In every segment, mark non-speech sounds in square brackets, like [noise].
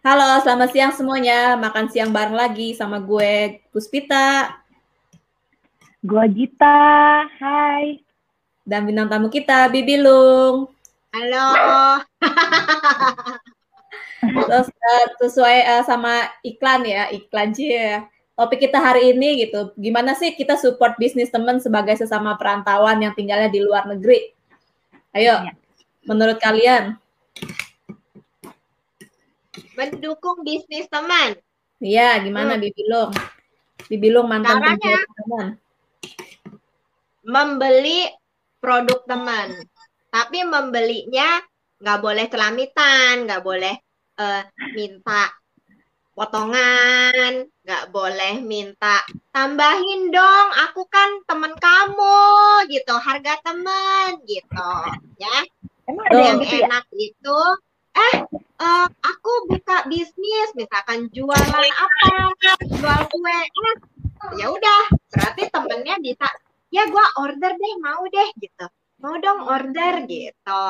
Halo, selamat siang semuanya. Makan siang bareng lagi sama gue, Puspita. Gue Gita, hai. Dan bintang tamu kita, Bibi Lung. Halo. [laughs] Terus uh, sesuai uh, sama iklan ya, iklan sih ya. Topik kita hari ini gitu, gimana sih kita support bisnis teman sebagai sesama perantauan yang tinggalnya di luar negeri? Ayo, ya. menurut kalian? Mendukung bisnis teman. Iya, gimana hmm. Bibi Lung? Bibi Lung mantan Caranya, teman. Membeli produk teman. Tapi membelinya nggak boleh celamitan, nggak boleh uh, minta potongan, nggak boleh minta tambahin dong, aku kan temen kamu gitu, harga temen gitu, ya. Emang ada yang gitu ya? enak ya? itu, eh uh, aku buka bisnis, misalkan jualan apa, jual kue, eh, ya udah, berarti temennya bisa, ya gue order deh, mau deh gitu, mau dong order gitu,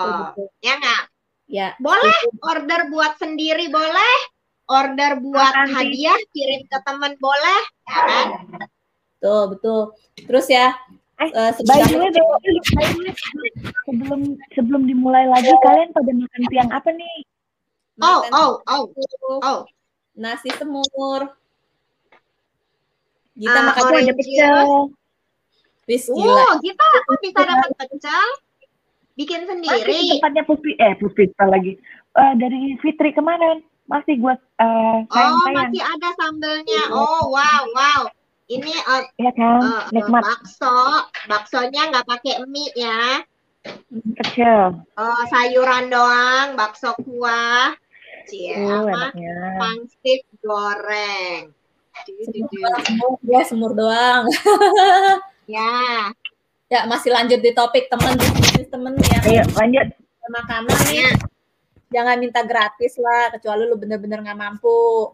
ya nggak? Ya. Boleh order buat sendiri boleh, order buat Nanti. hadiah kirim ke teman boleh, ya kan? Betul, betul. Terus ya, eh, uh, sebelum sebelum dimulai lagi kalian pada makan siang apa nih? Oh, oh, oh, oh. Nasi semur. Kita uh, makan ada pecel. Wis Oh, kita bisa dapat pecel bikin sendiri. Masih tempatnya Putri, eh Putri lagi. Uh, dari Fitri kemarin masih gue uh, sayang Oh, masih ada sambelnya. Oh, wow, wow. Ini uh, ya kan, uh, nikmat. bakso, baksonya nggak pakai mie ya. Kecil. Oh, sayuran doang, bakso kuah. Cie, uh, apa? Pangsit goreng. Ya, semur doang. [laughs] ya. Ya, masih lanjut di topik teman bisnis temen ya. Ayo, lanjut. Makanan nih. Ya. Jangan minta gratis lah, kecuali lu bener-bener nggak mampu.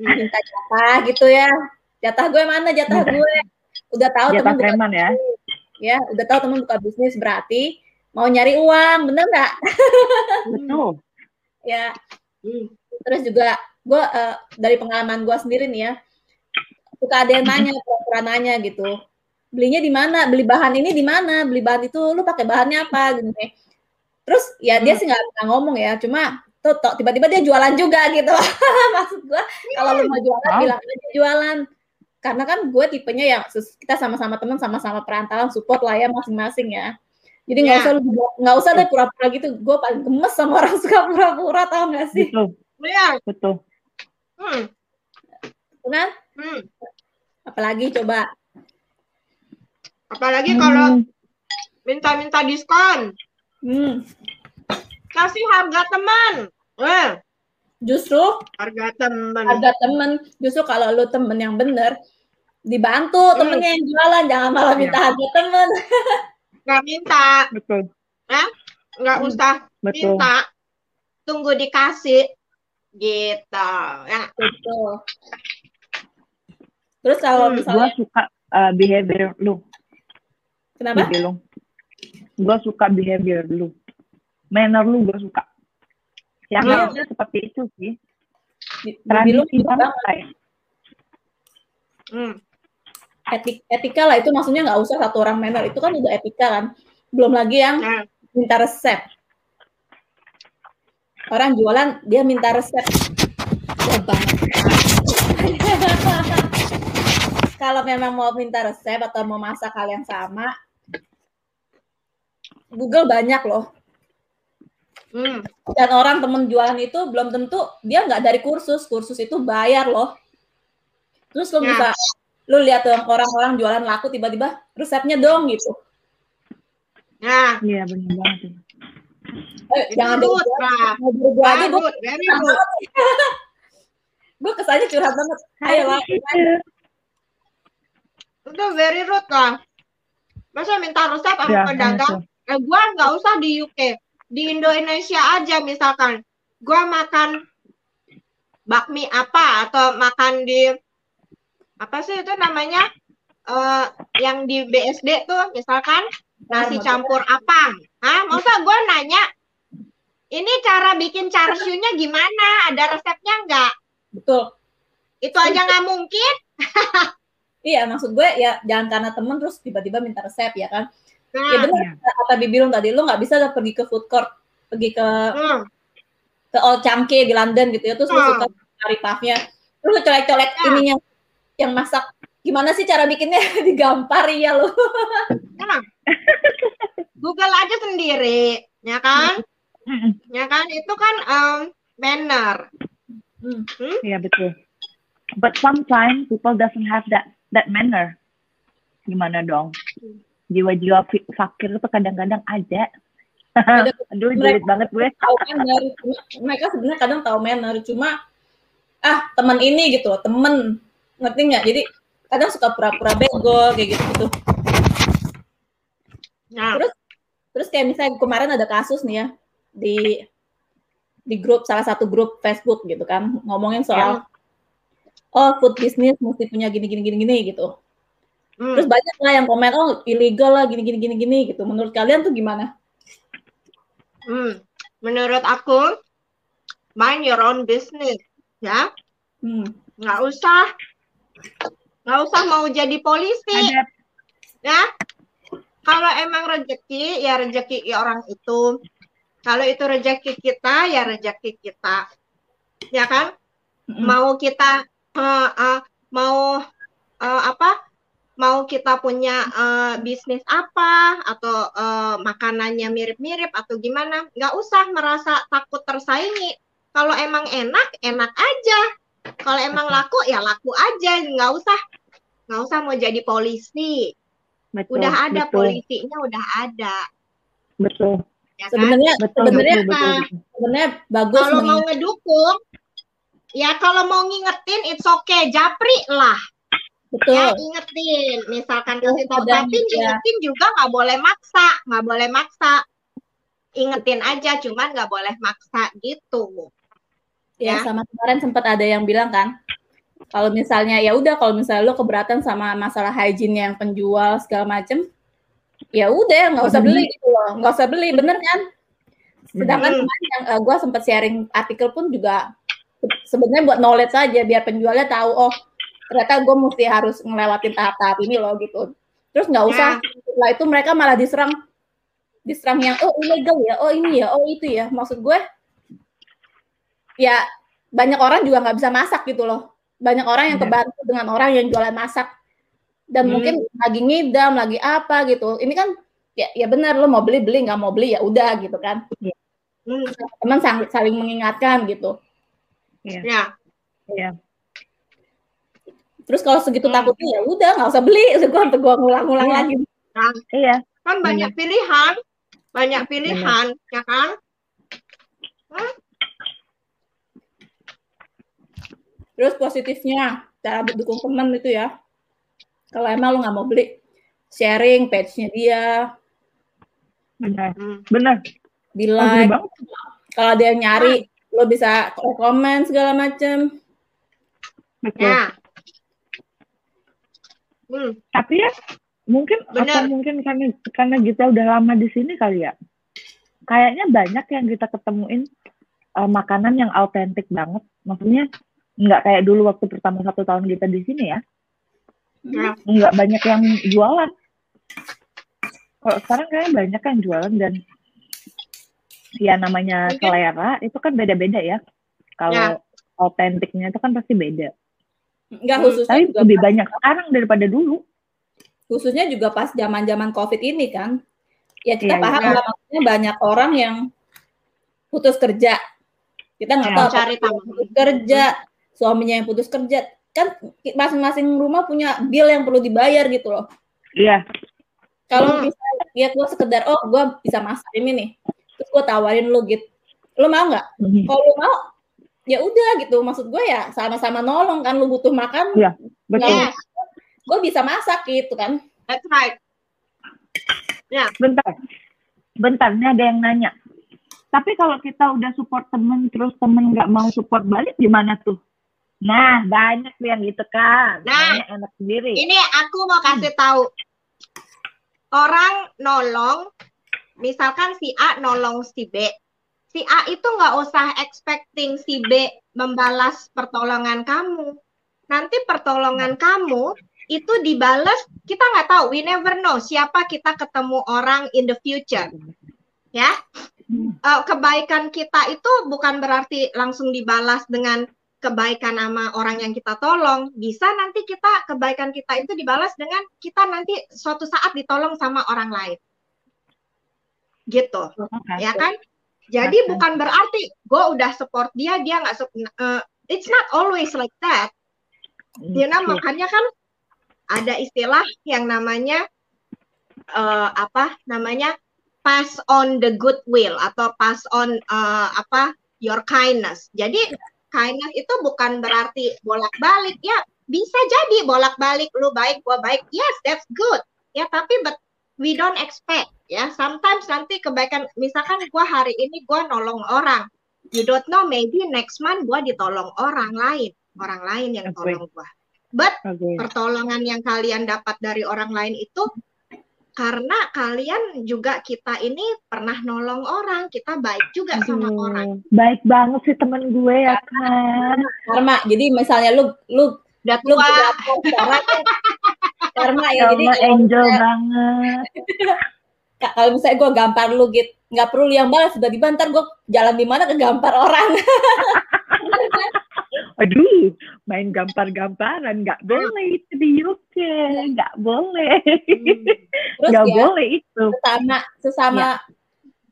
Minta jatah gitu ya. Jatah gue mana jatah gue? Udah tahu teman buka ya. Ya, udah tahu teman buka bisnis berarti mau nyari uang, bener nggak? [laughs] Betul. Ya. Terus juga gue uh, dari pengalaman gue sendiri nih ya, suka ada yang nanya, [laughs] pura nanya gitu. Belinya di mana? Beli bahan ini di mana? Beli bahan itu lu pakai bahannya apa? Gitu terus ya dia hmm. sih nggak pernah ngomong ya cuma tuh tiba-tiba dia jualan juga gitu. [laughs] Maksud gue kalau lu mau jualan oh. bilang aja jualan. Karena kan gue tipenya ya kita sama-sama teman sama-sama perantauan support lah ya masing-masing ya jadi nggak ya. usah lu nggak usah deh pura-pura gitu gue paling gemes sama orang suka pura-pura tau gak sih betul ya. betul hmm. kan hmm. apalagi coba Apalagi hmm. kalau minta-minta diskon. Hmm. Kasih harga teman. Eh. Justru harga teman. Harga teman. Justru kalau lu temen yang bener, dibantu hmm. temennya yang jualan, jangan malah minta ya. harga temen. [laughs] Gak minta. Betul. Eh? Nggak hmm. usah Betul. minta. Tunggu dikasih. Gitu. Ya. Betul. Terus kalau hmm, misalnya... Gue suka uh, behavior lu Kenapa? Gitu gue suka behavior lu. Manner lu gue suka. Yang hmm. harusnya seperti itu sih. Tradisi banget kayak. Hmm. Etik, etika lah itu maksudnya nggak usah satu orang manner itu kan udah etika kan belum lagi yang hmm. minta resep orang jualan dia minta resep [laughs] kalau memang mau minta resep atau mau masak hal yang sama Google banyak loh. Hmm. Dan orang temen jualan itu belum tentu dia nggak dari kursus, kursus itu bayar loh. Terus lo ya. bisa lo lihat tuh orang-orang jualan laku tiba-tiba resepnya dong gitu. Nah, iya benar banget. Eh, jangan dulu gue gue aja gue [laughs] gue kesannya curhat banget. Ayo lah. Itu very rude lah. Masa minta resep sama ya, pedagang? eh, gue nggak usah di UK di Indonesia aja misalkan gue makan bakmi apa atau makan di apa sih itu namanya uh, yang di BSD tuh misalkan nasi campur apa ah masa gue nanya ini cara bikin charsiunya gimana? Ada resepnya nggak? Betul. Itu aja nggak mungkin. [laughs] Iya, maksud gue ya jangan karena temen terus tiba-tiba minta resep ya kan. Nah, Ya benar Iya. kata Bibi tadi, lo nggak bisa pergi ke food court, pergi ke hmm. ke Old Chunky di London gitu ya, terus lo Hmm. suka cari puffnya, terus lo colek-colek Ya. ininya yang masak. Gimana sih cara bikinnya? [laughs] Digampar ya lo. Nah, Google aja sendiri, ya kan? Ya kan? Itu kan em, manner. Hmm. Iya betul. But sometimes people doesn't have that that manner. Gimana dong? Jiwa-jiwa fakir itu kadang-kadang ada. [laughs] Aduh, julid banget gue. tahu manner mereka sebenarnya kadang tahu manner cuma ah teman ini gitu loh temen ngerti nggak? Jadi kadang suka pura-pura bego kayak gitu gitu Nah, Terus? terus kayak misalnya kemarin ada kasus nih ya di di grup salah satu grup Facebook gitu kan ngomongin soal oh food business mesti punya gini gini gini gini gitu. Hmm. terus banyak lah yang komen oh illegal lah gini gini gini gini gitu. Menurut kalian tuh gimana? Hmm, menurut aku mind your own business ya. Hmm. nggak usah nggak usah mau jadi polisi. Ada ya? Kalau emang rezeki ya rezeki orang itu. Kalau itu rezeki kita ya rezeki kita. Ya kan? Mm-mm. mau kita eh, eh, mau eh, apa? Mau kita punya eh, bisnis apa? Atau eh, makanannya mirip-mirip atau gimana? Nggak usah merasa takut tersaingi. Kalau emang enak enak aja kalau emang laku ya laku aja. Nggak usah. Nggak usah mau jadi polisi. Betul. udah ada betul, polisinya udah ada. Betul. ya kan? sebenarnya Betul, sebenarnya betul, betul, betul. sebenarnya bagus kalau mau ngedukung ya kalau mau ngingetin it's okay. Japri lah. Betul. Ya ingetin misalkan kasih tahu tapi ya. ingetin juga nggak boleh maksa. Nggak boleh maksa. Ingetin aja cuman nggak boleh maksa gitu Ya, Ya. sama kemarin sempat ada yang bilang kan, kalau misalnya ya udah kalau misalnya lo keberatan sama masalah hygiene yang penjual segala macem, ya udah nggak usah beli gitu loh, nggak usah beli, bener kan? Sedangkan Hmm. kemarin yang gue sempat sharing artikel pun juga sebenarnya buat knowledge aja biar penjualnya tahu oh ternyata gue mesti harus ngelewatin tahap-tahap ini loh gitu. Terus nggak usah setelah itu mereka malah diserang diserang yang oh ilegal ya, oh ini ya, oh itu ya. Maksud gue ya banyak orang juga nggak bisa masak gitu loh. Banyak orang yang Iya. kebantu dengan orang yang jualan masak dan Hmm. mungkin lagi ngidam, lagi apa gitu. Ini kan ya ya benar lo mau beli beli nggak mau beli ya udah gitu kan. Hmm, Teman sang- saling mengingatkan gitu. ya Iya. Terus kalau segitu Hmm. takutnya ya udah nggak usah beli. Gue gue ngulang-ngulang Iya. lagi. Iya. kan banyak pilihan banyak pilihan ya kan Terus positifnya cara dukung teman itu ya. Kalau emang lo nggak mau beli, sharing page-nya dia, Benar. Hmm, Benar. di like. banget. Kalau yang nyari, lo bisa komen segala macem. Betul. ya Hmm, Tapi ya mungkin Benar. atau mungkin karena karena kita udah lama di sini kali ya. Kayaknya banyak yang kita ketemuin eh, makanan yang autentik banget. Maksudnya nggak kayak dulu waktu pertama satu tahun kita di sini ya. ya Nggak banyak yang jualan. Kalau sekarang kayaknya banyak yang jualan dan ya namanya Mungkin- selera itu kan beda-beda ya. Kalau Ya. autentiknya itu kan pasti beda. Enggak Hmm, khususnya Tapi juga lebih pas, banyak sekarang daripada dulu. khususnya juga pas zaman-zaman Covid ini kan. Ya kita Iya, paham iya. lah maksudnya banyak orang yang putus kerja. Kita nggak Ya. tahu Cari putus kerja, suaminya yang putus kerja. Kan masing-masing rumah punya bill yang perlu dibayar gitu loh. Iya. Kalau Hmm. misalnya ya gue sekedar oh gue bisa masak ini nih, terus gue tawarin lo gitu, lo mau nggak? Mhm. Kalau lo mau, ya udah gitu. Maksud gue ya sama-sama nolong kan, lo butuh makan, Iya. Betul. yes gue bisa masak gitu kan. that's right Bentar. Bentar, ini ada yang nanya. Tapi kalau kita udah support temen, terus temen nggak mau support balik, gimana tuh? Nah, banyak yang gitu kan. Nah. Banyak enak sendiri. Ini aku mau kasih tahu. Orang nolong, misalkan si A nolong si B. si A itu nggak usah expecting si B membalas pertolongan kamu. Nanti pertolongan kamu itu dibalas, kita nggak tahu, we never know siapa kita ketemu orang in the future. Ya, uh, kebaikan kita itu bukan berarti langsung dibalas dengan kebaikan sama orang yang kita tolong. Bisa nanti kita kebaikan kita itu dibalas dengan kita nanti suatu saat ditolong sama orang lain. Gitu. Ya kan? Jadi okay. bukan berarti gue udah support dia, dia nggak uh, it's not always like that. You know, makanya kan ada istilah yang namanya uh, apa namanya pass on the goodwill atau pass on uh, apa your kindness. Jadi kindness itu bukan berarti bolak-balik ya bisa jadi bolak-balik lu baik gua baik. Yes, that's good. Ya, tapi but we don't expect ya sometimes nanti kebaikan misalkan gue hari ini gue nolong orang you don't know maybe next month gue ditolong orang lain orang lain yang okay. tolong gue but okay. pertolongan yang kalian dapat dari orang lain itu karena kalian juga kita ini pernah nolong orang kita baik juga Aduh, sama orang. baik banget sih temen gue ya kan? Karma jadi misalnya lu lu udah tua. karma, [laughs] karma ya jadi angel banget. Kalau misalnya gue gampar lu gitu nggak perlu yang balas sudah dibantar gue jalan di mana ke gampar orang [laughs] aduh main gampar-gamparan. Nggak boleh itu di UK nggak boleh. Hmm. nggak ya, boleh itu. sesama sesama ya.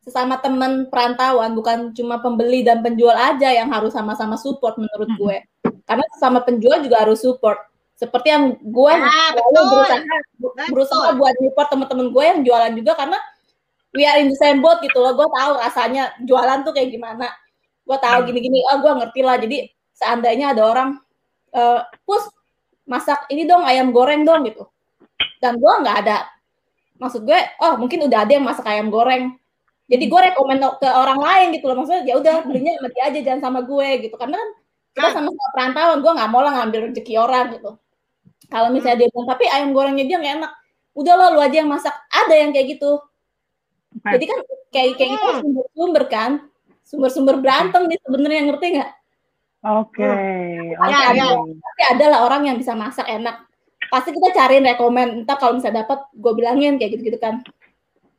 sesama teman perantauan bukan cuma pembeli dan penjual aja yang harus sama-sama support menurut gue. Karena sesama penjual juga harus support. Seperti yang gue ah, berusaha betul. berusaha buat support teman-teman gue yang jualan juga karena we are in the same boat gitu loh. Gue tahu rasanya jualan tuh kayak gimana. Gue tahu hmm. gini-gini. Oh gue ngerti lah. Jadi seandainya ada orang uh, pus masak ini dong ayam goreng dong gitu dan gue nggak ada maksud gue oh mungkin udah ada yang masak ayam goreng jadi gue rekomend ke orang lain gitu loh maksudnya ya udah belinya sama dia aja jangan sama gue gitu karena kan kita sama-sama perantauan gue nggak mau lah ngambil rezeki orang gitu kalau misalnya dia bilang, tapi ayam gorengnya dia nggak enak. Udah lo lu aja yang masak. Ada yang kayak gitu. Jadi kan kayak kayak gitu hmm. sumber-sumber kan. Sumber-sumber berantem nih sebenarnya ngerti nggak? Oke. Okay. Hmm. Okay. Ya, Tapi ada lah orang yang bisa masak enak. Pasti kita cariin rekomend. Entah kalau misalnya dapat, gue bilangin kayak gitu-gitu kan.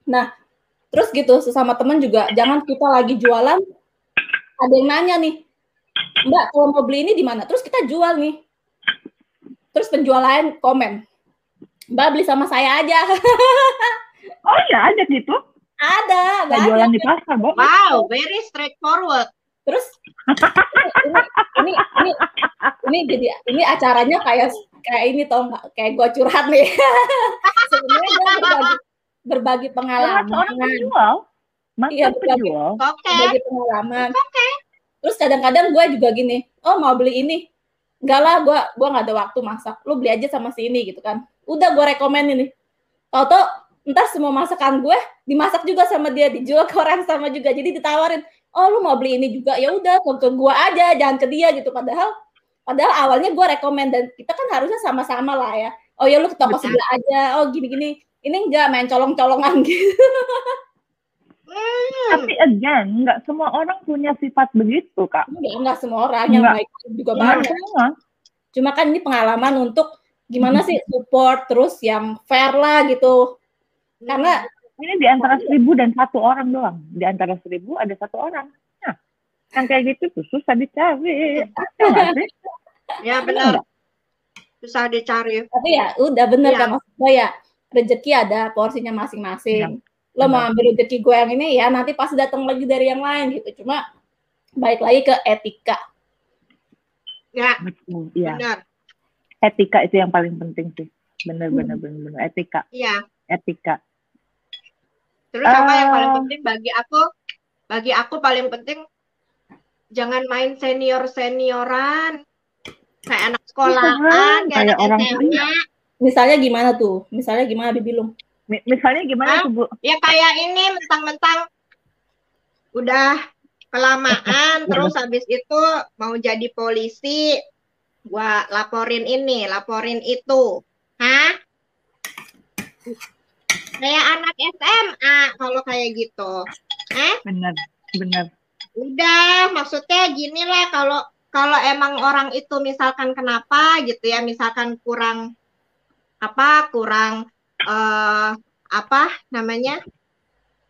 Nah, terus gitu sesama teman juga jangan kita lagi jualan ada yang nanya nih mbak kalau mau beli ini di mana terus kita jual nih terus penjual lain komen mbak beli sama saya aja oh iya ada gitu ada ada jualan di pasar bu wow very straightforward terus ini, ini ini ini jadi ini acaranya kayak kayak ini tau nggak kayak gua curhat nih. [laughs] Sebenarnya gue berbagi, berbagi pengalaman. penjual. Iya berbagi, okay. berbagi pengalaman. Okay. terus kadang-kadang gue juga gini oh mau beli ini. Enggak lah gue gua nggak ada waktu masak. Lu beli aja sama si ini gitu kan. Udah gue rekomend ini tau entar semua masakan gue dimasak juga sama dia dijual ke orang sama juga. Jadi ditawarin oh lu mau beli ini juga ya udah ke, ke gue aja jangan ke dia gitu padahal padahal awalnya gue rekomend dan kita kan harusnya sama-sama lah ya oh ya lu ke toko sebelah aja oh gini-gini ini enggak main colong-colongan [laughs] gitu Hmm. Tapi again, nggak semua orang punya sifat begitu, Kak. Enggak, enggak semua orang yang enggak. baik juga banyak. Semua. Cuma kan ini pengalaman untuk gimana hmm. sih support terus yang fair lah gitu. Karena ini di antara seribu dan satu orang doang. Di antara seribu ada satu orang. Nah, yang kayak gitu tuh susah dicari. ya benar. Susah dicari. Tapi ya udah bener ya. kan maksudnya ya rezeki ada porsinya masing-masing. Ya lo mau ambil rezeki gue yang ini ya nanti pasti datang lagi dari yang lain gitu cuma baik lagi ke etika ya iya benar etika itu yang paling penting sih benar benar hmm. benar benar etika iya etika terus uh, apa yang paling eh. penting bagi aku bagi aku paling penting jangan main senior senioran kayak anak sekolahan kayak, kayak orang SMA. misalnya gimana tuh misalnya gimana dibilang Misalnya gimana tuh Bu? Ya kayak ini mentang-mentang udah kelamaan terus habis itu mau jadi polisi gua laporin ini, laporin itu. Hah? Kayak anak SMA kalau kayak gitu. Eh? Bener, bener. udah maksudnya gini lah kalau kalau emang orang itu misalkan kenapa gitu ya misalkan kurang apa kurang uh, apa namanya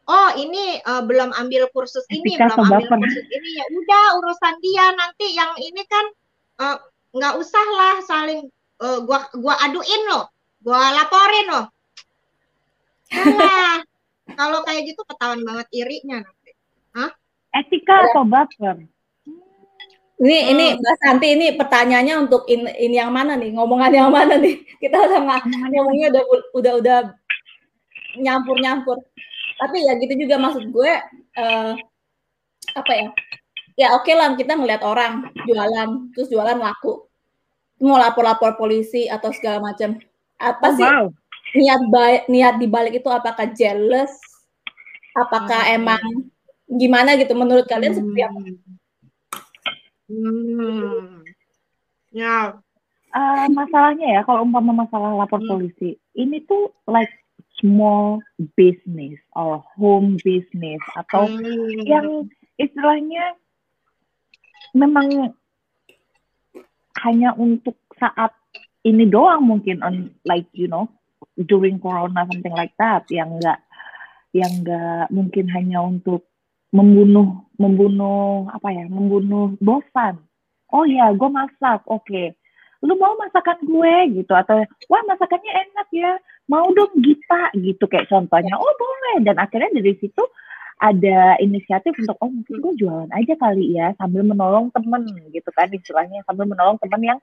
oh ini uh, belum ambil kursus ini Etika belum ambil baper. kursus ini ya udah urusan dia nanti yang ini kan uh, nggak usah lah saling uh, gua gua aduin loh gua laporin loh Kalau kayak gitu ketahuan banget irinya nanti Hah? Etika atau baper? Ini Hmm. ini Mbak Santi ini pertanyaannya untuk in, ini yang mana nih? Ngomongan yang mana nih? [laughs] Kita udah nggak ngomongnya udah udah udah nyampur-nyampur. Tapi ya gitu juga maksud gue eh, apa ya? Ya oke lah kita ngeliat orang jualan terus jualan laku. Mau lapor-lapor polisi atau segala macam. Apa Oh, sih wow. Niat baik niat dibalik itu apakah jealous? Apakah Hmm. emang gimana gitu menurut kalian seperti apa? Hmm. Ya, Eh, masalahnya ya, kalau umpama masalah lapor Hmm. polisi, ini tuh like small business or home business atau hmm. yang istilahnya memang hanya untuk saat ini doang mungkin on like you know during corona something like that yang enggak yang enggak mungkin hanya untuk membunuh membunuh apa ya membunuh bosan. Oh ya gue masak oke. Lu mau masakan gue gitu. Atau wah masakannya enak ya. Mau dong Gita gitu kayak contohnya. Oh boleh. Dan akhirnya dari situ ada inisiatif untuk oh mungkin gue jualan aja kali ya sambil menolong temen gitu kan istilahnya. Sambil menolong temen yang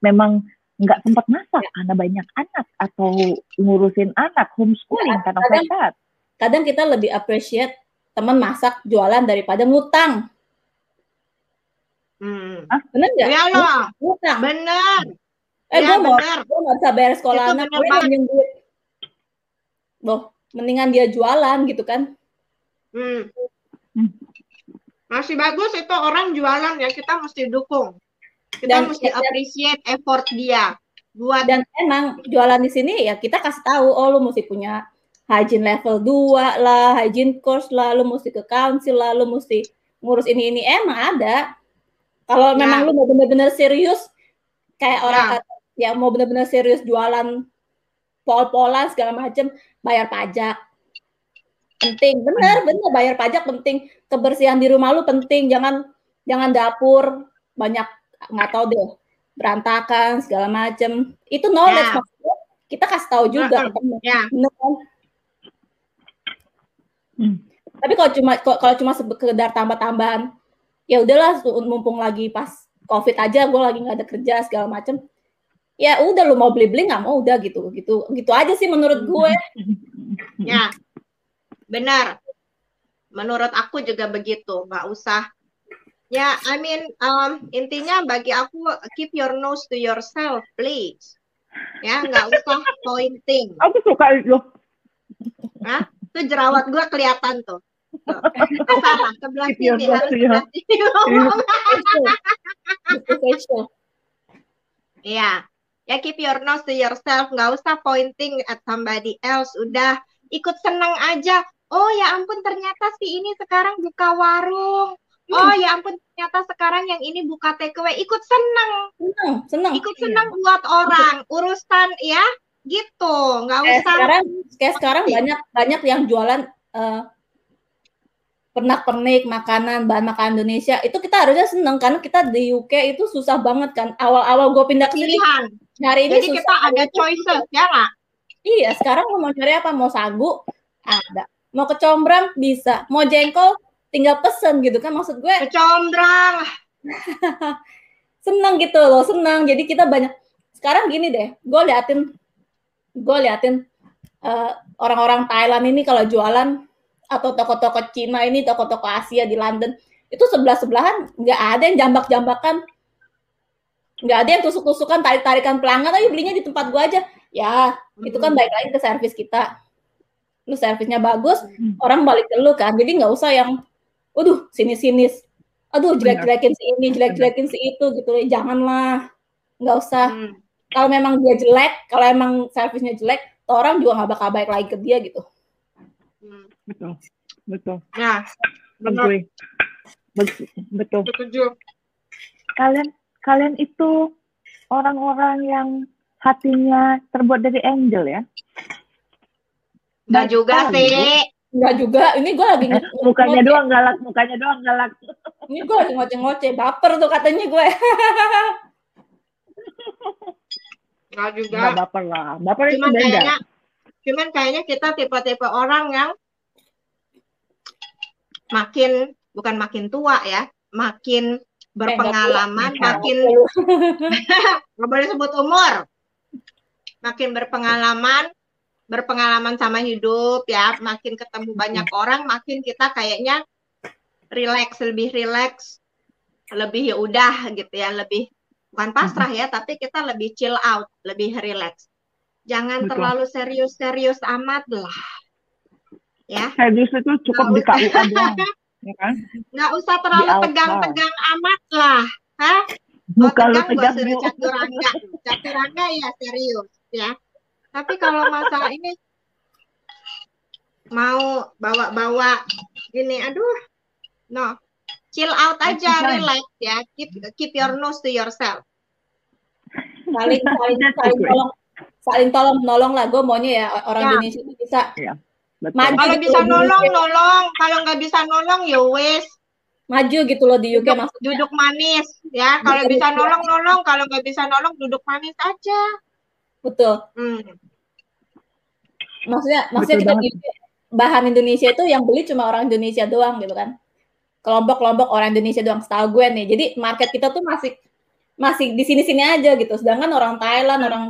memang nggak sempat masak karena banyak anak atau ngurusin anak homeschooling karena kadang- kadang kita lebih appreciate teman masak jualan daripada ngutang. Hmm. Bener nggak? Iya loh, Ngutang. bener. Eh, Iya, gue mau, gue nggak bisa bayar sekolah Itu anak, gue minjem duit. Loh, mendingan dia jualan gitu kan? Hmm. Hmm. Masih bagus itu orang jualan ya, kita mesti dukung. Kita Dan- mesti appreciate effort dia buat Dan emang jualan di sini ya kita kasih tahu, oh lu mesti punya hygiene level 2 lah, hygiene course lah, lu mesti ke council lah, lu mesti ngurus ini ini emang ada. Kalau Ya. memang lu mau bener-bener serius, kayak orang Ya. kata, ya mau bener-bener serius jualan pol-polan segala macem, bayar pajak. Penting, bener, bener bayar pajak penting. Kebersihan di rumah lu penting, jangan jangan dapur banyak nggak tahu deh berantakan segala macem. Itu knowledge Ya. maksudnya. Kita kasih tahu juga ya. Bener kan? Hmm. Tapi kalau cuma kalau cuma sekedar tambah-tambahan, ya udahlah mumpung lagi pas covid aja gue lagi nggak ada kerja segala macem. Ya udah lu mau beli-beli nggak mau udah gitu gitu gitu aja sih menurut gue. Ya, benar. Menurut aku juga begitu, nggak usah. Ya, I mean, um, intinya bagi aku keep your nose to yourself, please. Ya, nggak usah [laughs] pointing. Aku suka itu. Hah? Itu jerawat gue kelihatan tuh. Tuh. [laughs] Salah, your sini harus sebelah sini. [laughs] Iya. Ya keep your nose to yourself, nggak usah pointing at somebody else. Udah ikut seneng aja. Oh ya ampun ternyata si ini sekarang buka warung. Oh ya ampun ternyata sekarang yang ini buka takeaway. Ikut seneng, Seneng, seneng. ikut seneng buat orang. Urusan ya gitu, nggak Kayak usah. sekarang kayak sekarang Iya. banyak banyak yang jualan eh, pernak-pernik makanan bahan makanan Indonesia itu kita harusnya seneng karena kita di UK itu susah banget kan awal-awal gue pindah ke sini nyari ini Jadi susah kita ada choices ya nggak? iya sekarang mau nyari apa mau sagu ada mau kecombrang bisa mau jengkol tinggal pesen gitu kan maksud gue Kecombrang. [laughs] seneng gitu loh seneng. Jadi kita banyak sekarang gini deh gue liatin gue liatin eh, orang-orang Thailand ini kalau jualan atau toko-toko Cina ini toko-toko Asia di London itu sebelah sebelahan nggak ada yang jambak-jambakan. Nggak ada yang tusuk-tusukan tarik-tarikan pelanggan ayo belinya di tempat gue aja. Ya itu kan baik lagi ke servis kita. Lu servisnya bagus Hmm. orang balik ke lu kan. Jadi nggak usah yang waduh sinis-sinis aduh jelek-jelekin si ini jelek-jelekin si itu gitu janganlah nggak usah Hmm. kalau memang dia jelek kalau emang servisnya jelek orang juga nggak bakal baik lagi ke dia gitu Hmm. Betul. Betul. Nah, benar. Agree. betul. Setuju. Kalian kalian itu orang-orang yang hatinya terbuat dari angel ya? Enggak juga sih. Enggak juga. Ini gue lagi eh, mukanya doang galak, mukanya doang galak. Ini gue lagi ngoceh-ngoceh, baper tuh katanya gue. Enggak juga. Enggak baper lah. Baper itu Cuman beda. kayaknya cuman kayaknya kita tipe-tipe orang yang makin bukan makin tua ya, makin berpengalaman, Eh, makin nggak boleh sebut umur, [laughs] makin berpengalaman, berpengalaman sama hidup ya, makin ketemu banyak orang, makin kita kayaknya relax, lebih relax, lebih ya udah gitu ya, lebih bukan pasrah ya, tapi kita lebih chill out, lebih relax. Jangan Betul. terlalu serius-serius amat lah. Ya, Serius itu cukup di KUA doang. Ya kan? nggak usah terlalu tegang-tegang amat lah. Hah? Muka lu tegang tegang suruh Bu. caturangga. Caturangga ya serius ya. Tapi kalau masalah ini mau bawa-bawa gini, aduh, no, chill out aja, relax ya, keep keep your nose to yourself. saling saling saling tolong saling tolong menolong lah gue maunya ya orang Ya. Indonesia itu bisa Betul. Maju. Kalau gitu bisa nolong, nolong. Kalau nggak bisa nolong, ya wes, maju gitu loh di UK duduk, maksudnya duduk manis ya. Kalau bisa nolong, nolong. Kalau nggak bisa nolong, duduk manis aja. betul Hmm. Maksudnya maksudnya Betul kita banget. bahan Indonesia itu yang beli cuma orang Indonesia doang gitu kan. Kelompok-kelompok orang Indonesia doang setahu gue nih. Jadi market kita tuh masih masih di sini-sini aja gitu. Sedangkan orang Thailand orang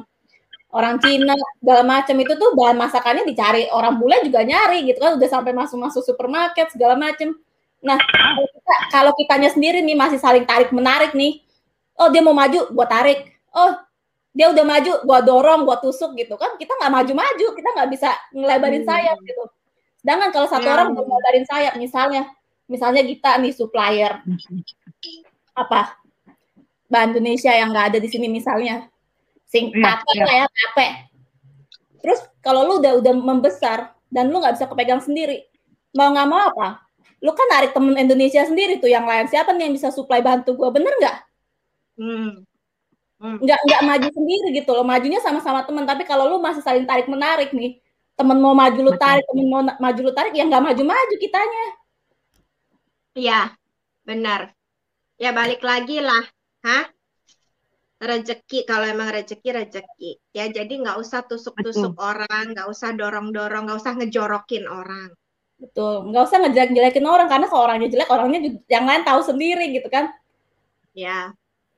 orang Cina segala macam itu tuh bahan masakannya dicari. Orang bule juga nyari gitu kan. Udah sampai masuk-masuk supermarket segala macam. Nah kalau kita kalau kitanya sendiri nih masih saling tarik menarik nih. Oh dia mau maju gua tarik. Oh dia udah maju gua dorong gua tusuk gitu kan kita nggak maju-maju kita nggak bisa ngelebarin Hmm. sayap gitu sedangkan kalau satu Ya. orang mau ngelebarin sayap misalnya misalnya kita nih supplier apa bahan Indonesia yang nggak ada di sini misalnya sing tape iya. lah ya tape terus kalau lu udah udah membesar dan lu nggak bisa kepegang sendiri mau nggak mau apa lu kan narik temen Indonesia sendiri tuh yang lain siapa nih yang bisa supply bantu gua bener nggak Hmm. Nggak nggak maju sendiri gitu loh majunya sama-sama temen tapi kalau lu masih saling tarik menarik nih temen mau maju lu Betul. tarik temen mau maju lu tarik ya nggak maju-maju kitanya Iya, benar. Ya balik lagi lah, hah? Rezeki kalau emang rezeki rezeki. Ya jadi nggak usah tusuk-tusuk orang, nggak usah dorong-dorong, nggak usah ngejorokin orang. betul nggak usah ngejelek-jelekin orang karena kalau orangnya jelek orangnya yang lain tahu sendiri gitu kan Ya,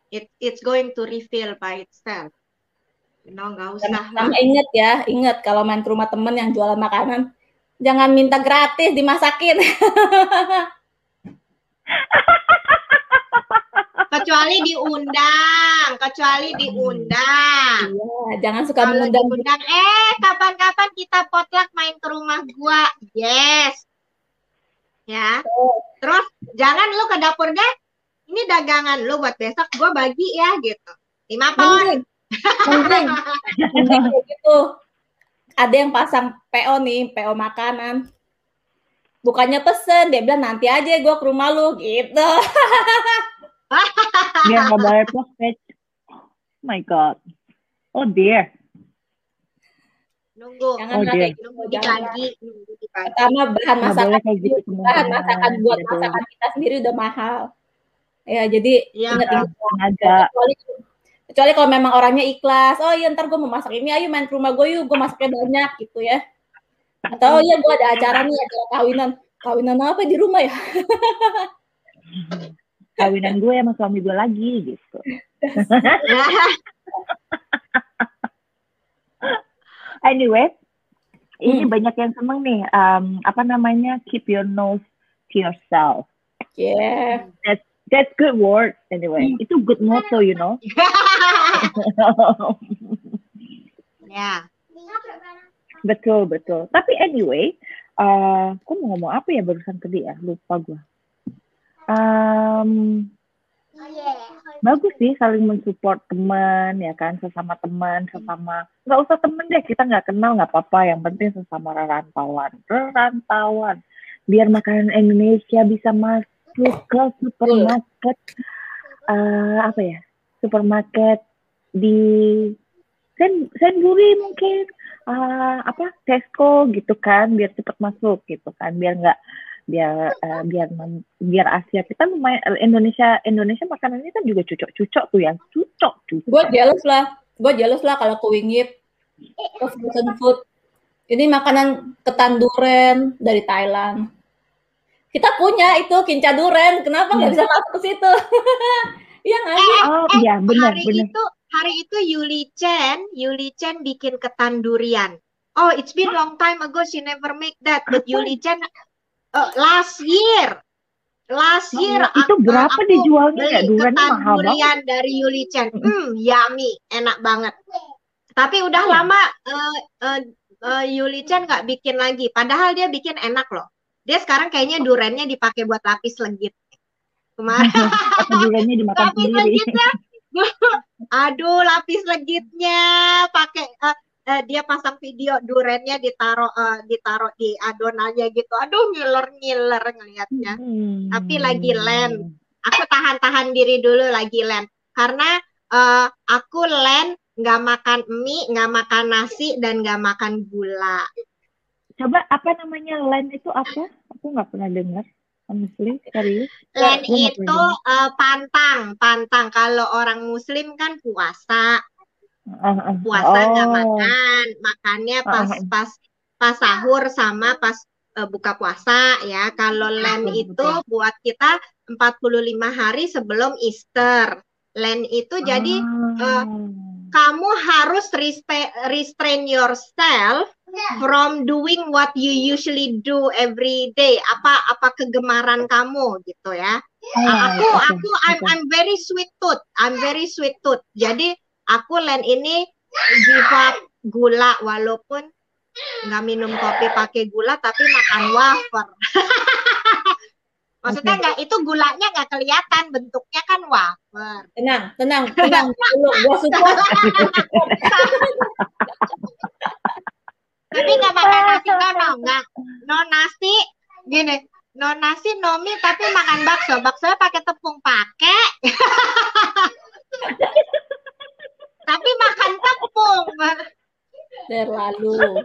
it it's going to reveal by itself. You know, nggak usah sama inget ya inget kalau main ke rumah temen yang jualan makanan jangan minta gratis dimasakin [laughs] Kecuali diundang, kecuali diundang. iya jangan suka Kalau mengundang diundang, eh kapan-kapan kita potluck main ke rumah gua. Yes. Ya. Terus jangan lu ke dapur deh. Ini dagangan lu buat besok gua bagi ya gitu. Lima mending [laughs] kayak gitu ada yang pasang PO nih PO makanan bukannya pesen dia bilang nanti aja gue ke rumah lu gitu [laughs] Dia nggak bayar postpaid. Oh my god. Oh dear. Nunggu. jangan Oh, dia. kayak gitu Nunggu jangan dibagi. Nunggu dibagi. pertama bahan masakan gitu bahan masakan buat masakan kita sendiri udah mahal ya jadi Iya. ingat-ingat Tenaga. kecuali kecuali kalau memang orangnya ikhlas oh iya ntar gue mau masak ini ayo main ke rumah gue yuk gue masaknya banyak gitu ya atau oh iya gue ada acara nih acara kawinan kawinan apa di rumah ya [laughs] Kawinan gue sama suami gue lagi gitu. [laughs] Anyway, ini Hmm. banyak yang seneng nih. um, apa namanya? Keep your nose to yourself. yeah That's good word. Anyway, itu good motto, you know. [laughs] ya. betul betul. Tapi anyway, uh, aku mau ngomong apa ya barusan tadi ya? Lupa gue. Um, bagus sih saling mensupport teman ya kan sesama teman sesama nggak usah temen deh kita nggak kenal nggak apa-apa yang penting sesama rantauan rantauan biar makanan Indonesia bisa masuk masuk ke supermarket uh, apa ya supermarket di Sen Senburi mungkin uh, apa Tesco gitu kan biar cepat masuk gitu kan biar nggak biar uh, biar biar Asia kita lumayan Indonesia Indonesia makanannya kan juga cucok-cucok tuh yang cucok cucok. Gue jealous lah, gue jealous lah kalau ke Wingit, ke frozen food. Ini makanan ketan duren dari Thailand. Kita punya itu kinca duren, kenapa nggak hmm. bisa masuk ke situ? [laughs] Iya nggak sih? Eh, oh iya benar benar. Itu hari itu Yuli Chen, Yuli Chen bikin ketan durian. Oh, it's been long time ago she never make that, but Yuli Chen uh, last year last oh, year itu aku, berapa aku dijualnya ya ketan durian dari Yuli Chen. Hmm, yummy, enak banget. Tapi udah oh. lama uh, uh, uh, Yuli Chen nggak bikin lagi. Padahal dia bikin enak loh. Dia sekarang kayaknya durennya dipakai buat lapis legit kemarin. [laughs] Bulannya dimakan lapis sendiri. Legitnya, [laughs] aduh lapis legitnya pakai uh, uh, dia pasang video durennya ditaruh uh, ditaruh di adonannya gitu. Aduh ngiler-ngiler ngelihatnya. Hmm. Tapi lagi lem. Aku tahan-tahan diri dulu lagi lem karena uh, aku lem nggak makan mie, nggak makan nasi dan nggak makan gula. Coba apa namanya len itu apa? Aku nggak pernah dengar. Muslim serius? Len itu uh, pantang, pantang. Kalau orang Muslim kan puasa, uh, uh, puasa nggak oh. makan, makannya pas pas pas sahur sama pas uh, buka puasa ya. Kalau len itu buat kita 45 hari sebelum Easter. Len itu jadi uh, kamu harus restrain yourself from doing what you usually do every day. Apa apa kegemaran kamu gitu ya. Oh, aku okay, aku I'm I'm very sweet tooth. I'm very sweet tooth. Jadi aku lain ini up gula walaupun nggak minum kopi pakai gula tapi makan wafer [laughs] maksudnya okay. itu gulanya nggak kelihatan bentuknya kan wafer. Tenang tenang [laughs] tenang. dulu gua support [laughs] tapi nggak makan nasi no nggak. No nasi gini no nasi no mie tapi makan bakso. Bakso pakai tepung pakai. [laughs] Tapi makan tepung. Terlalu.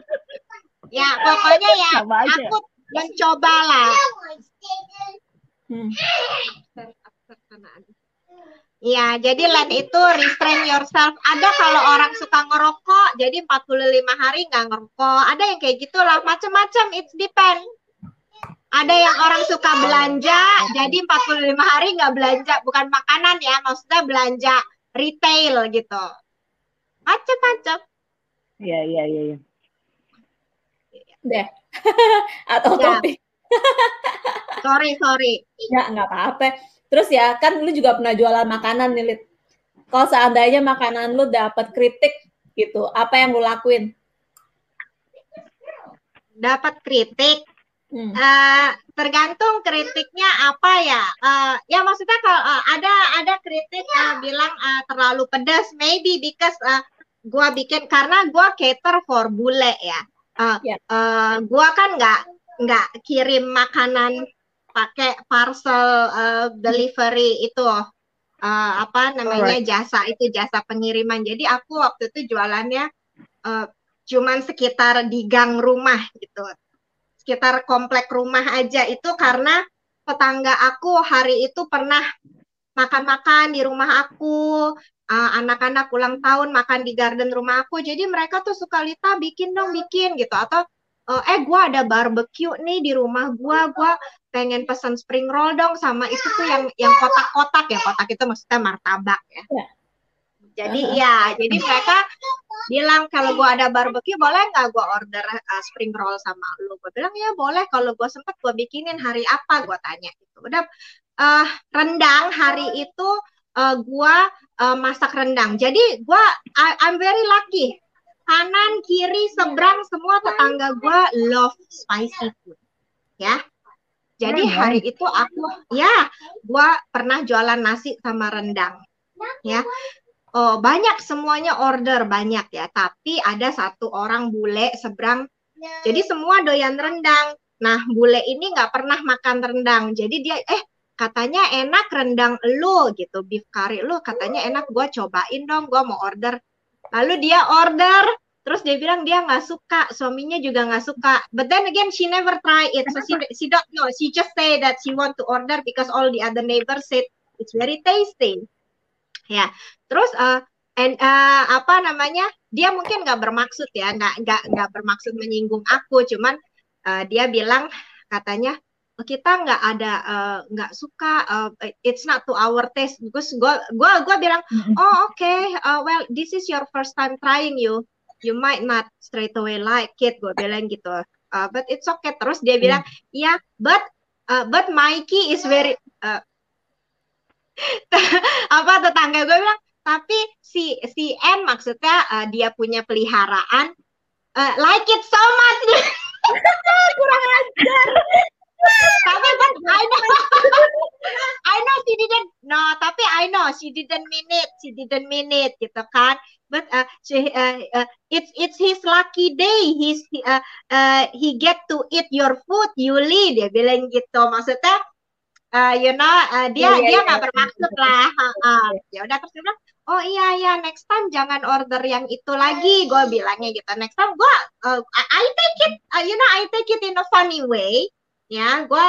Ya pokoknya ya aku mencoba lah hmm. Iya, jadi land itu restrain yourself. Ada kalau orang suka ngerokok, jadi 45 hari nggak ngerokok. Ada yang kayak gitu lah, macam-macam. It depend. Ada yang orang suka belanja, jadi 45 hari nggak belanja. Bukan makanan ya, maksudnya belanja retail gitu. Macam-macam. Iya, iya, iya. Ya. Deh. [laughs] Atau ya. topik. sorry, sorry. Ya, nggak apa-apa Terus ya, kan lu juga pernah jualan makanan nih, Lid. Kalau seandainya makanan lu dapat kritik gitu, apa yang lu lakuin? Dapat kritik? Hmm. Uh, tergantung kritiknya apa ya. Uh, ya maksudnya kalau uh, ada ada kritik uh, bilang uh, terlalu pedas, maybe because uh, gua bikin karena gua cater for bule ya. Uh, yeah. uh, gua kan nggak nggak kirim makanan pakai parcel uh, delivery itu uh, apa namanya Alright. jasa itu jasa pengiriman. Jadi aku waktu itu jualannya uh, cuman sekitar di gang rumah gitu. Sekitar komplek rumah aja itu karena tetangga aku hari itu pernah makan-makan di rumah aku, uh, anak-anak ulang tahun makan di garden rumah aku. Jadi mereka tuh suka Lita bikin dong bikin gitu atau uh, eh gue ada barbecue nih di rumah gue, gue pengen pesan spring roll dong sama itu tuh yang yang kotak-kotak ya kotak itu maksudnya martabak ya. ya. Jadi uh -huh. ya, jadi mereka bilang kalau gua ada barbecue boleh nggak gua order uh, spring roll sama lu? Gua bilang ya boleh kalau gua sempet gua bikinin hari apa gua tanya itu. Udah uh, rendang hari itu uh, gua uh, masak rendang. Jadi gua I, I'm very lucky. Kanan kiri seberang semua tetangga gua love spicy food. Ya. Jadi hari itu aku ya gua pernah jualan nasi sama rendang. Ya. Oh, banyak semuanya order banyak ya, tapi ada satu orang bule seberang. Jadi semua doyan rendang. Nah, bule ini nggak pernah makan rendang. Jadi dia eh katanya enak rendang lu gitu beef curry lu katanya enak gue cobain dong gue mau order. Lalu dia order terus dia bilang dia nggak suka suaminya juga nggak suka. But then again she never try it. So she she don't know. She just say that she want to order because all the other neighbors said it's very tasty. Ya terus uh, and uh, apa namanya dia mungkin nggak bermaksud ya nggak nggak nggak bermaksud menyinggung aku. Cuman uh, dia bilang katanya kita nggak ada nggak uh, suka uh, it's not to our taste. Gue gue gue bilang oh oke okay, uh, well this is your first time trying you. You might not straight away like it. Gue bilang gitu. Uh, but it's okay. Terus dia bilang ya yeah, but uh, but Mikey is very uh, [laughs] apa tetangga gue bilang tapi si si M maksudnya uh, dia punya peliharaan uh, like it so much. [laughs] [laughs] Kurang ajar tapi kan I know. I know she didn't no tapi I know she didn't mean it. She didn't mean it gitu kan. But uh, she, uh, uh, it's it's his lucky day. He's uh, uh, he get to eat your food. Yuli dia bilang gitu. Maksudnya uh, you know uh, dia yeah, dia nggak yeah, bermaksud yeah. lah. Uh, uh. ya udah terus dia bilang oh iya ya next time jangan order yang itu lagi. Gue bilangnya gitu next time gue uh, I take it uh, you know I take it in a funny way ya gue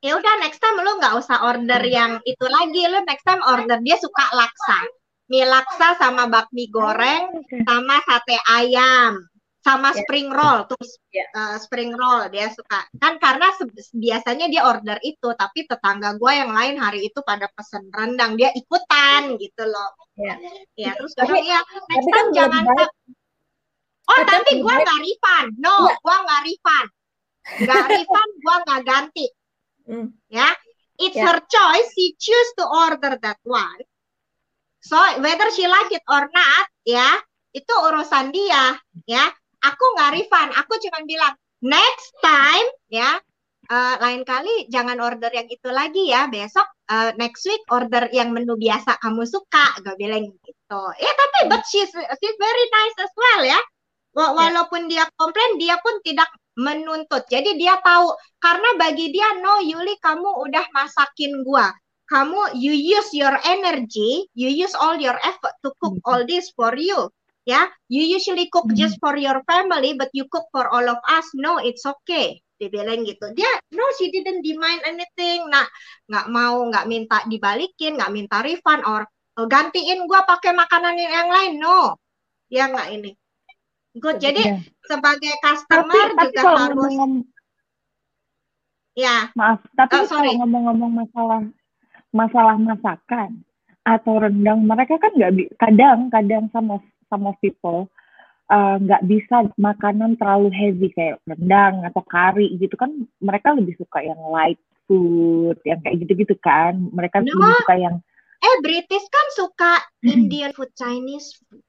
ya udah next time lu nggak usah order yang itu lagi lu next time order dia suka laksa. Mie laksa sama bakmi goreng sama sate ayam sama yeah. spring roll terus uh, spring roll dia suka. Kan karena biasanya dia order itu tapi tetangga gue yang lain hari itu pada pesen rendang dia ikutan gitu loh. Ya. Yeah. ya terus gue ya next time kan jangan oh tapi gue nggak refund. No gue nggak refund nggak refund gue nggak ganti. Mm. ya it's yeah. her choice. She choose to order that one. So whether she like it or not ya itu urusan dia ya. Aku nggak refund. Aku cuma bilang next time ya. Uh, lain kali jangan order yang itu lagi ya. Besok uh, next week order yang menu biasa kamu suka gue bilang gitu. Ya tapi but she's she's very nice as well ya. Ya. walaupun dia komplain dia pun tidak menuntut. Jadi dia tahu karena bagi dia no Yuli kamu udah masakin gua. Kamu you use your energy you use all your effort to cook hmm. all this for you ya. You usually cook mm-hmm. just for your family but you cook for all of us. No it's okay. Dia bilang gitu. Dia no she didn't demand anything. Nah nggak mau nggak minta dibalikin nggak minta refund or gantiin gua pakai makanan yang lain. No. Ya nggak ini good. Jadi yeah. sebagai customer tapi, juga tapi harus ngomong, ya. Maaf tapi oh, kalau ngomong-ngomong masalah masalah masakan atau rendang mereka kan nggak kadang kadang sama of people uh, nggak uh, bisa makanan terlalu heavy kayak rendang atau kari gitu kan mereka lebih suka yang light food yang kayak gitu-gitu kan. Mereka no. lebih suka yang eh British kan suka Indian food Chinese food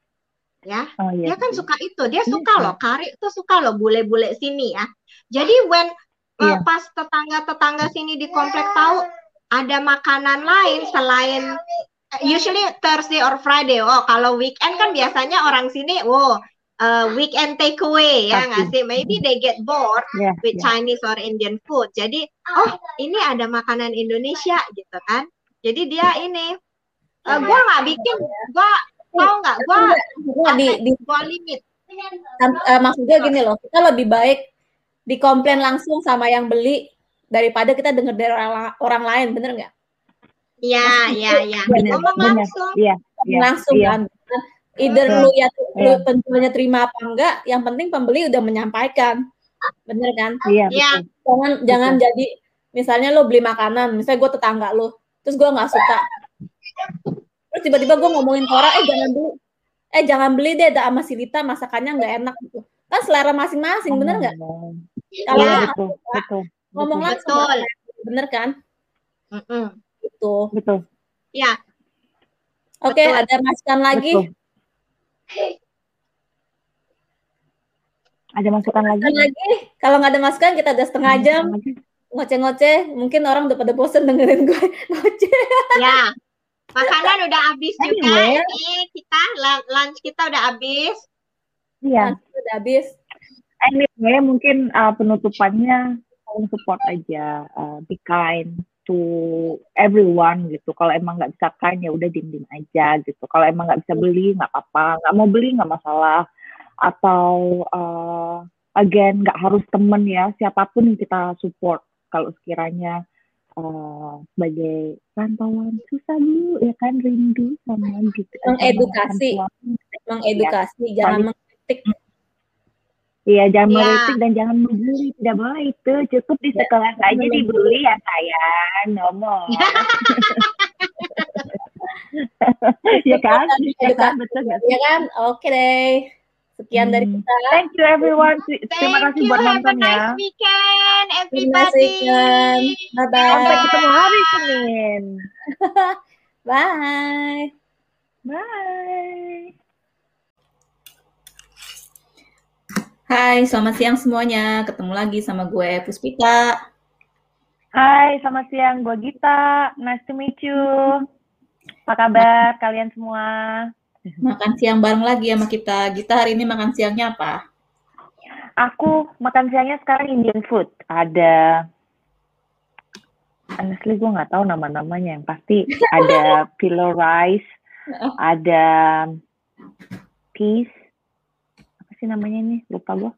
ya oh, iya, dia kan suka itu dia iya, suka iya. loh kari itu suka loh bule-bule sini ya jadi when uh, iya. pas tetangga-tetangga sini di komplek tahu ada makanan lain selain usually Thursday or Friday. Oh, kalau weekend kan biasanya orang sini, wow, uh, weekend takeaway ya nggak sih? Maybe they get bored yeah, with yeah. Chinese or Indian food. Jadi, oh ini ada makanan Indonesia gitu kan? Jadi dia ini, uh, gua nggak bikin, gua tahu nggak? Gua di, di gua limit. Uh, maksudnya gini loh, kita lebih baik dikomplain langsung sama yang beli daripada kita dengar dari orang, orang lain, bener nggak? Iya, iya, iya. Ngomong langsung. Iya, ya, langsung ya. kan. Either ya. lu ya lu ya. penjualnya terima apa enggak, yang penting pembeli udah menyampaikan. Bener kan? Iya. Ya. Jangan betul. jangan jadi misalnya lu beli makanan, misalnya gue tetangga lu, terus gue nggak suka. Tiba-tiba gue ngomongin ke orang, eh jangan beli, eh jangan beli deh, ada sama si Lita masakannya nggak enak gitu. Kan selera masing-masing, bener nggak? Kalau ya, ngomong langsung, bener kan? Mm -mm gitu. Betul. Ya. Oke, okay, ada masukan lagi? Betul. Ada masukan lagi? lagi? Kalau nggak ada masukan, kita udah setengah jam ngoceh-ngoceh. Mungkin orang udah pada bosen dengerin gue [laughs] ngoceh. Ya, makanan udah habis juga. Anyway. Ini kita lunch kita udah habis. Iya. Udah habis. Anyway, mungkin uh, penutupannya saling support aja, uh, be kind to everyone gitu. Kalau emang nggak bisa kan ya udah diem diem aja gitu. Kalau emang nggak bisa beli nggak apa-apa, nggak mau beli nggak masalah. Atau uh, again nggak harus temen ya, siapa pun yang kita support. Kalau sekiranya uh, sebagai rantauan susah dulu ya kan rindu sama gitu. Mengedukasi, mengedukasi, ya. jangan mengkritik Iya, jangan ya. meritik dan jangan membuli, tidak boleh itu. Cukup di sekolah ya. saja dibully ya sayang, ngomong. [laughs] [laughs] ya kan? Ya kan, betul? Ya kan? Oke deh. Sekian hmm. dari kita. Thank you everyone. Terima kasih buat nonton ya. Nice weekend everybody. Bye bye. Sampai ketemu hari Senin. [laughs] bye. Bye. Hai, selamat siang semuanya. Ketemu lagi sama gue Puspita. Hai, selamat siang. Gue Gita. Nice to meet you. Apa kabar kalian semua? [laughs] Makan siang bareng lagi sama kita. Gita hari ini makan siangnya apa? Aku makan siangnya sekarang Indian food. Ada honestly gue nggak tahu nama-namanya yang pasti ada [laughs] pillow rice, ada peas, sih namanya ini lupa gue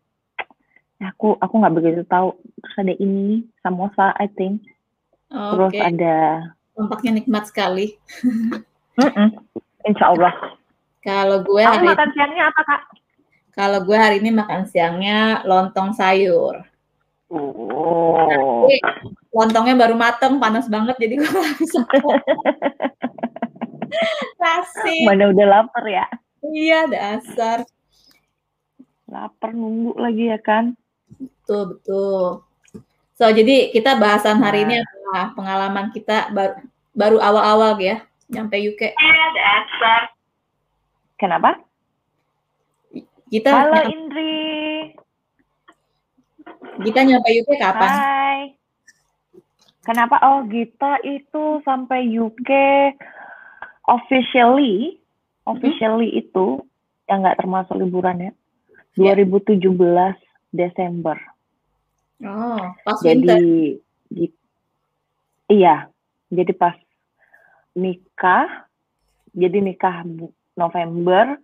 ya, aku aku nggak begitu tahu terus ada ini samosa I think oh, terus okay. ada tampaknya nikmat sekali [laughs] mm -mm. Insya Allah kalau gue hari makan siangnya apa kak? Kalau gue hari ini makan siangnya lontong sayur. Oh. Tapi, lontongnya baru mateng panas banget jadi gue gak bisa Kasih. [laughs] Mana udah lapar ya? Iya dasar. Lapar nunggu lagi ya kan? Betul betul. So jadi kita bahasan hari nah. ini adalah pengalaman kita baru baru awal-awal ya nyampe UK kenapa kita halo Indri kita nyampe UK kapan Hai kenapa oh kita itu sampai UK officially officially hmm? itu yang nggak termasuk liburan ya 2017 yeah. Desember. Oh, pas jadi di, iya, jadi pas nikah, jadi nikah November,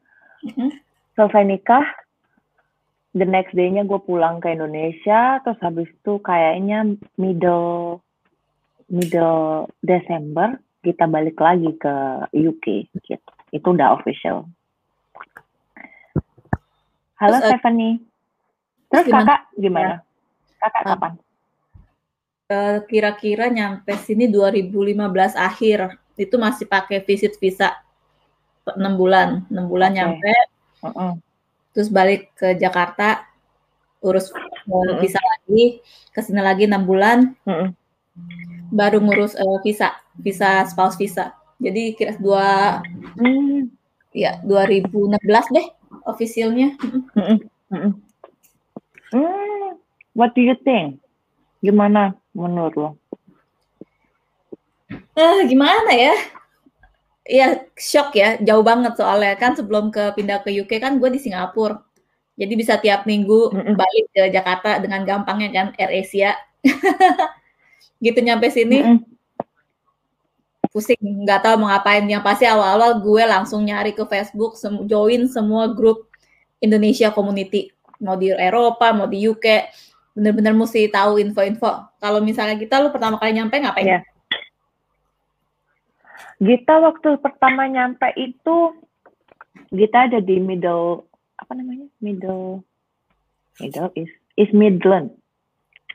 mm-hmm. selesai nikah, the next day-nya gue pulang ke Indonesia, terus habis itu kayaknya middle middle Desember kita balik lagi ke UK gitu. Itu udah official. Halo Terus, uh, Stephanie. Terus gimana? kakak gimana? Ya. Kakak kapan? Uh, kira-kira nyampe sini 2015 akhir. Itu masih pakai visit visa 6 bulan. 6 bulan okay. nyampe. Uh -uh. Terus balik ke Jakarta urus uh -uh. visa lagi, ke sini lagi 6 bulan. Uh -uh. Baru ngurus uh, visa, visa spouse visa. Jadi kira dua hmm. ya 2016 deh officialnya. Mm what do you think? Gimana menurut lo? Uh, gimana ya? Ya shock ya, jauh banget soalnya kan sebelum ke pindah ke UK kan gue di Singapura. Jadi bisa tiap minggu balik ke Jakarta dengan gampangnya kan Air Asia. [laughs] gitu nyampe sini. Pusing, nggak tahu mau ngapain. Yang pasti awal-awal gue langsung nyari ke Facebook, sem join semua grup Indonesia community mau di Eropa mau di UK bener-bener mesti tahu info-info kalau misalnya kita lu pertama kali nyampe ngapain? Yeah. Kita waktu pertama nyampe itu kita ada di middle apa namanya middle middle is is Midland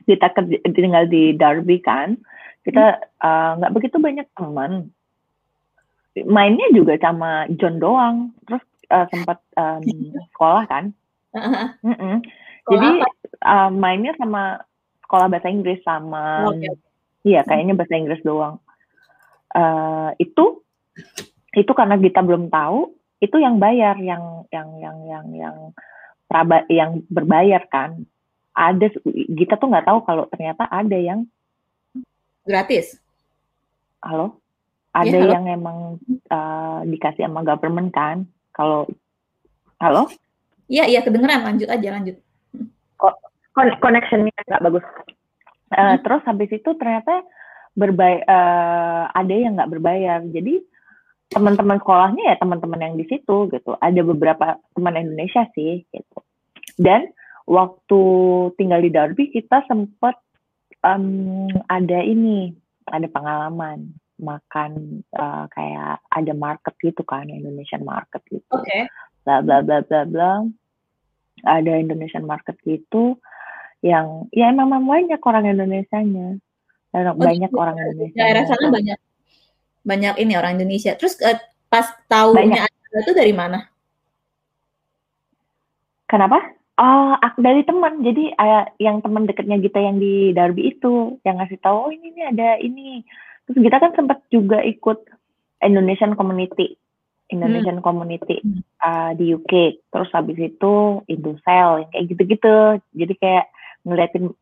kita tinggal di Derby kan kita uh, nggak uh, begitu banyak teman mainnya juga sama John doang terus uh, sempat um, [laughs] sekolah kan. Uh-huh. Mm -mm. Jadi uh, mainnya sama sekolah bahasa Inggris sama, okay. iya kayaknya bahasa Inggris doang. Uh, itu itu karena kita belum tahu itu yang bayar yang yang yang yang yang praba yang berbayar kan ada kita tuh nggak tahu kalau ternyata ada yang gratis halo ada ya, halo. yang emang uh, dikasih sama government kan kalau halo? Iya, iya kedengeran. Lanjut aja, lanjut. Kok connectionnya nggak bagus. Uh, hmm. Terus habis itu ternyata berbayar uh, ada yang nggak berbayar. Jadi teman-teman sekolahnya ya teman-teman yang di situ gitu. Ada beberapa teman Indonesia sih gitu. Dan waktu tinggal di Derby kita sempat um, ada ini ada pengalaman makan uh, kayak ada market gitu kan Indonesian market gitu. Okay. bla bla bla bla bla. Ada Indonesian market gitu yang ya emang banyak orang Indonesia-nya Oh, banyak orang Indonesia. Daerah sana banyak banyak ini orang Indonesia. Terus uh, pas tahunya itu dari mana? Kenapa? Oh, dari teman. Jadi uh, yang teman dekatnya kita yang di Darby itu yang ngasih tahu, oh ini ini ada ini. Terus kita kan sempat juga ikut Indonesian Community, Indonesian hmm. Community uh, di UK. Terus habis itu Indosel, kayak gitu-gitu. Jadi kayak ngeliatin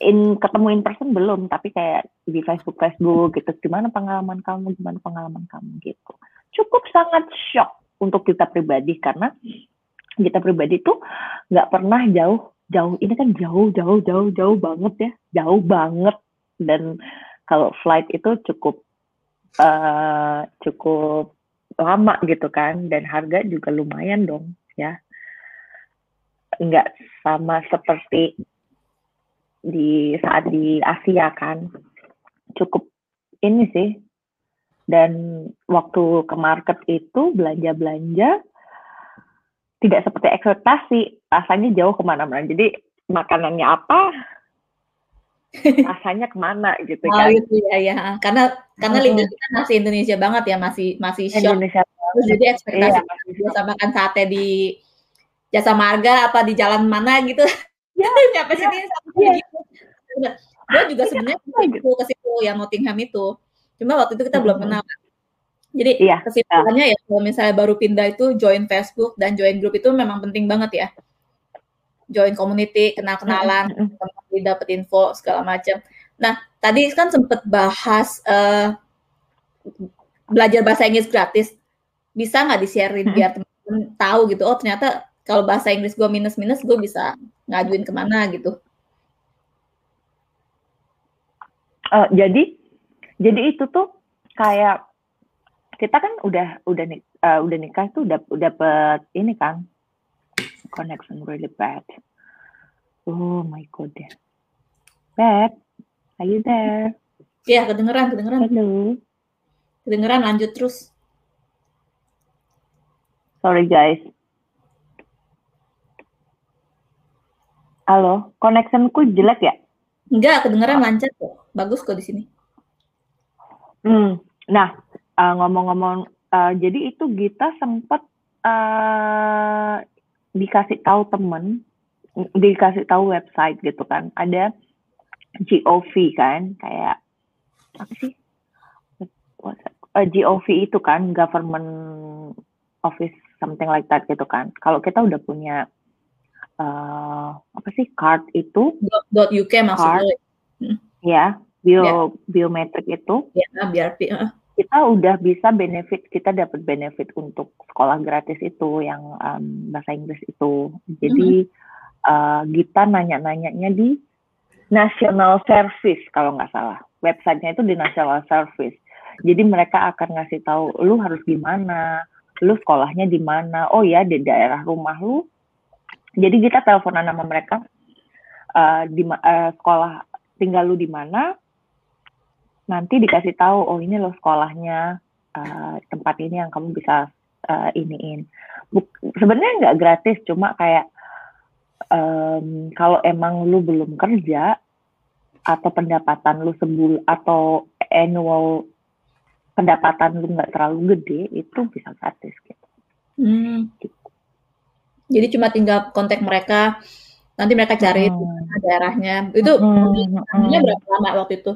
in ketemu in person belum tapi kayak di Facebook Facebook gitu. Gimana pengalaman kamu gimana pengalaman kamu gitu. Cukup sangat shock untuk kita pribadi karena kita pribadi tuh nggak pernah jauh jauh. Ini kan jauh jauh jauh jauh banget ya. Jauh banget. Dan kalau flight itu cukup uh, cukup lama gitu kan. Dan harga juga lumayan dong ya. Nggak sama seperti di saat di Asia kan. Cukup ini sih. Dan waktu ke market itu belanja-belanja tidak seperti ekspektasi. Rasanya jauh ke mana-mana. Jadi makanannya apa? [laughs] Rasanya ke mana gitu oh, kan. gitu ya ya. Karena karena hmm. lidah kita masih Indonesia banget ya. Masih masih shock. Indonesia terus jadi ekspektasi iya, bisa makan sate di jasa marga apa di jalan mana gitu ya nyampe ya, sini ya. gue juga sebenarnya gitu ke situ yang Nottingham itu. Cuma waktu itu kita belum kenal. Jadi iya, kesimpulannya ya kalau misalnya baru pindah itu join Facebook dan join grup itu memang penting banget ya. Join community kenal kenalan mm-hmm. dapat info segala macam nah tadi kan sempet bahas uh, belajar bahasa Inggris gratis. Bisa nggak di-sharein mm-hmm. biar teman-teman tahu gitu? Oh ternyata kalau bahasa Inggris gue minus minus gue bisa ngajuin ke mana gitu uh, jadi jadi itu tuh kayak kita kan udah udah uh, udah nikah tuh udah udah dapet ini kan connection really bad oh my god bad are you there Iya, kedengeran, kedengeran. Halo. Kedengeran, lanjut terus. Sorry guys. Halo, connectionku jelek ya? Enggak, kedengeran lancar kok. Bagus kok di sini. Hmm. Nah, uh, ngomong-ngomong, uh, jadi itu kita sempat uh, dikasih tahu temen, dikasih tahu website gitu kan. Ada GOV kan, kayak apa sih? Uh, GOV itu kan government office something like that gitu kan. Kalau kita udah punya uh, apa sih card itu dot .uk maksudnya hmm. ya bio yeah. biometrik itu ya yeah, biar uh. kita udah bisa benefit kita dapat benefit untuk sekolah gratis itu yang um, bahasa Inggris itu jadi mm. uh, kita nanya-nanyanya di National Service kalau nggak salah websitenya itu di National Service jadi mereka akan ngasih tahu lu harus gimana lu sekolahnya di mana oh ya di daerah rumah lu jadi kita teleponan sama mereka uh, di uh, sekolah tinggal lu di mana. Nanti dikasih tahu oh ini lo sekolahnya uh, tempat ini yang kamu bisa uh, iniin. Sebenarnya nggak gratis, cuma kayak um, kalau emang lu belum kerja atau pendapatan lu sebul atau annual pendapatan lu nggak terlalu gede itu bisa gratis gitu. Hmm. gitu. Jadi cuma tinggal kontak mereka, nanti mereka cari hmm. daerahnya. Itu hmm. hmm. berapa lama waktu itu?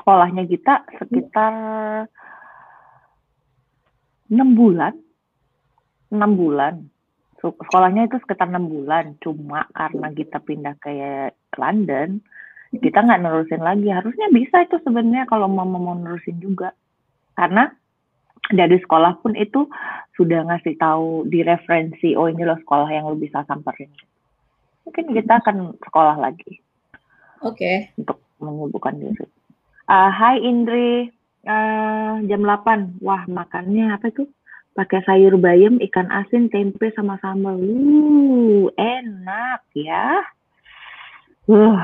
Sekolahnya kita sekitar enam bulan, enam bulan. Sekolahnya itu sekitar enam bulan. Cuma karena kita pindah ke London, kita nggak nerusin lagi. Harusnya bisa itu sebenarnya kalau mau mau nerusin juga. Karena dari sekolah pun itu sudah ngasih tahu di referensi oh ini loh sekolah yang lo bisa samperin mungkin kita akan sekolah lagi oke okay. untuk menyembuhkan diri Uh, Hai Indri, uh, jam 8. Wah, makannya apa itu? Pakai sayur bayam, ikan asin, tempe sama sambal. Uh, enak ya. Uh.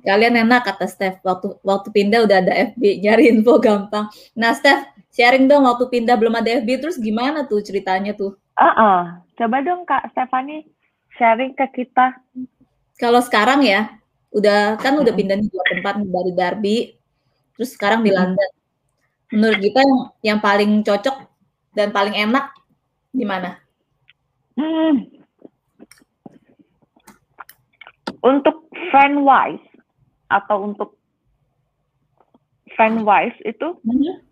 Kalian enak kata Steph. Waktu waktu pindah udah ada FB, nyari info gampang. Nah, Steph, sharing dong waktu pindah belum ada FB terus gimana tuh ceritanya tuh? Uh -uh. Coba dong Kak Stefani sharing ke kita. Kalau sekarang ya, udah kan udah pindah di dua tempat dari Darby, terus sekarang di London. Menurut kita yang, yang paling cocok dan paling enak di mana? Hmm. Untuk friend wise atau untuk friend wise itu hmm.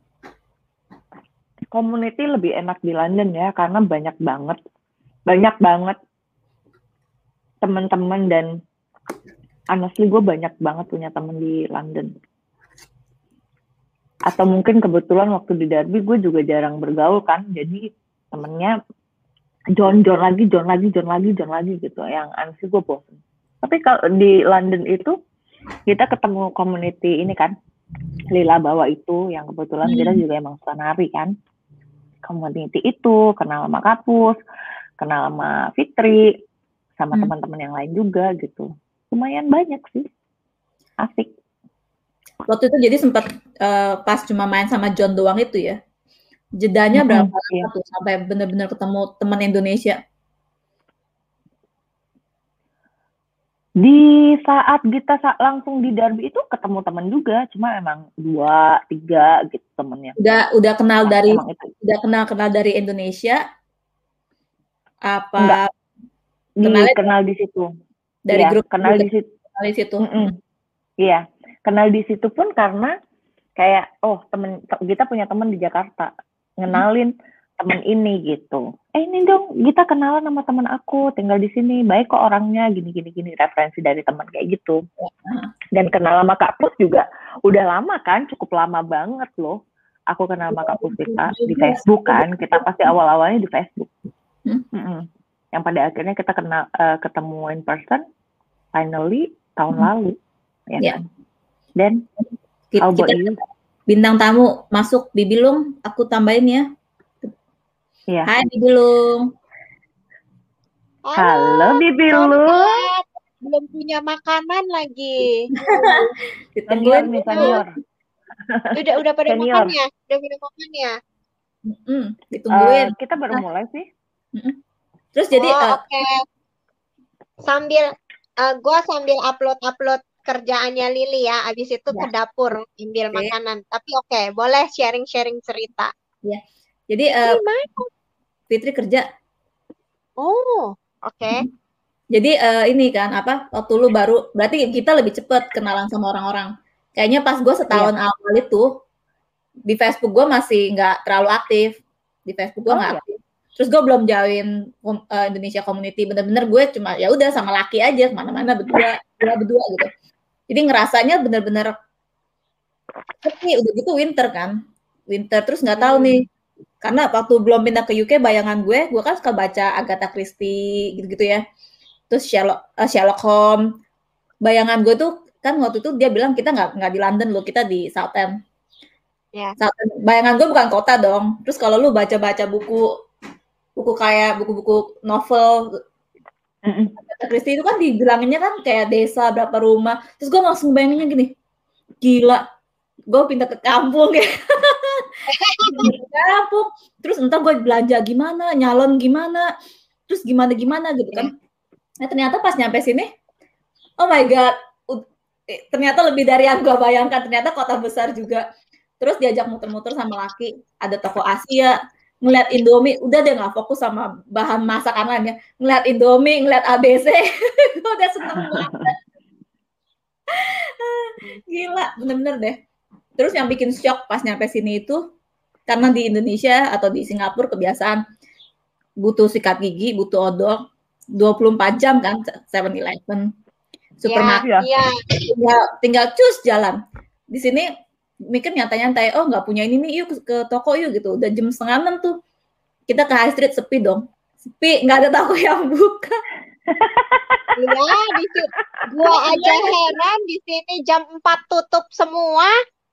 community lebih enak di London ya karena banyak banget banyak banget teman-teman dan honestly gue banyak banget punya temen di London atau mungkin kebetulan waktu di Derby gue juga jarang bergaul kan jadi temennya John John lagi John lagi John lagi John lagi gitu yang honestly gue bosen tapi kalau di London itu kita ketemu community ini kan Lila bawa itu yang kebetulan hmm. kita juga emang suka nari kan community itu kenal sama Kapus kenal sama Fitri sama hmm. teman-teman yang lain juga gitu lumayan banyak sih asik waktu itu jadi sempat uh, pas cuma main sama John doang itu ya jedanya hmm, berapa iya. sampai benar-benar ketemu teman Indonesia di saat kita langsung di derby itu ketemu teman juga cuma emang dua tiga gitu temennya. Udah udah kenal nah, dari udah kenal kenal dari Indonesia? Apa Enggak. kenal kenal di situ. dari ya, grup kenal di situ. Kenal di situ. Mm -mm. iya kenal di situ pun karena kayak oh temen kita punya temen di Jakarta. Ngenalin. hmm. Temen ini gitu eh ini dong kita kenalan sama temen aku tinggal di sini baik kok orangnya gini gini gini referensi dari teman kayak gitu dan kenal sama Kak Pus juga udah lama kan cukup lama banget loh aku kenal sama Kak Pus kita di Facebook kan kita pasti awal awalnya di Facebook hmm? -hmm. yang pada akhirnya kita kenal uh, ketemu in person finally tahun hmm. lalu ya yeah. kan dan kita, kita bintang tamu masuk Bibilung, aku tambahin ya. Iya. Hai Bibilung. Halo, Halo Bibilung. Belum punya makanan lagi. [laughs] senior nih senior. Udah udah pada senior. makan ya? Udah pada makan ya? Mm, ditungguin. Uh, kita baru mulai sih. Terus jadi oh, uh, oke. Okay. Sambil uh, eh, gue sambil upload upload kerjaannya Lili ya. Abis itu ya. ke dapur ambil okay. makanan. Tapi oke, okay, boleh sharing-sharing cerita. Ya. Jadi uh, Fitri kerja. Oh, oke. Okay. Jadi uh, ini kan apa? Waktu lu baru berarti kita lebih cepet kenalan sama orang-orang. Kayaknya pas gue setahun ya. awal itu di Facebook gue masih nggak terlalu aktif. Di Facebook gue oh, nggak oh, aktif. Terus gue belum join uh, Indonesia Community. Bener-bener gue cuma ya udah sama laki aja ke mana-mana berdua, berdua berdua gitu. Jadi ngerasanya bener-bener ini udah gitu winter kan. Winter terus nggak tahu nih. Karena waktu belum pindah ke UK bayangan gue, gue kan suka baca Agatha Christie gitu-gitu ya. Terus Sherlock, uh, Sherlock Holmes. Bayangan gue tuh kan waktu itu dia bilang kita nggak nggak di London loh, kita di Southend. Yeah. Southend. Bayangan gue bukan kota dong. Terus kalau lu baca-baca buku buku kayak buku-buku novel Agatha Christie itu kan dibilanginnya kan kayak desa berapa rumah. Terus gue langsung bayanginnya gini, gila, gue pindah ke kampung ya. [laughs] ke kampung. Terus entar gue belanja gimana, nyalon gimana, terus gimana gimana gitu kan. Nah ternyata pas nyampe sini, oh my god, eh, ternyata lebih dari yang gue bayangkan. Ternyata kota besar juga. Terus diajak muter-muter sama laki, ada toko Asia, ngeliat Indomie udah deh nggak fokus sama bahan masakan lainnya ngeliat Indomie ngeliat ABC [laughs] gue udah seneng banget [laughs] gila bener-bener deh terus yang bikin shock pas nyampe sini itu karena di Indonesia atau di Singapura kebiasaan butuh sikat gigi butuh odol 24 jam kan 7-Eleven supermarket ya, ya. tinggal tinggal cus jalan di sini mikir nyata-nyantai oh nggak punya ini nih yuk ke toko yuk gitu udah jam setengah enam tuh kita ke high street sepi dong sepi nggak ada toko yang buka Iya, di gua aja heran di sini jam 4 tutup semua.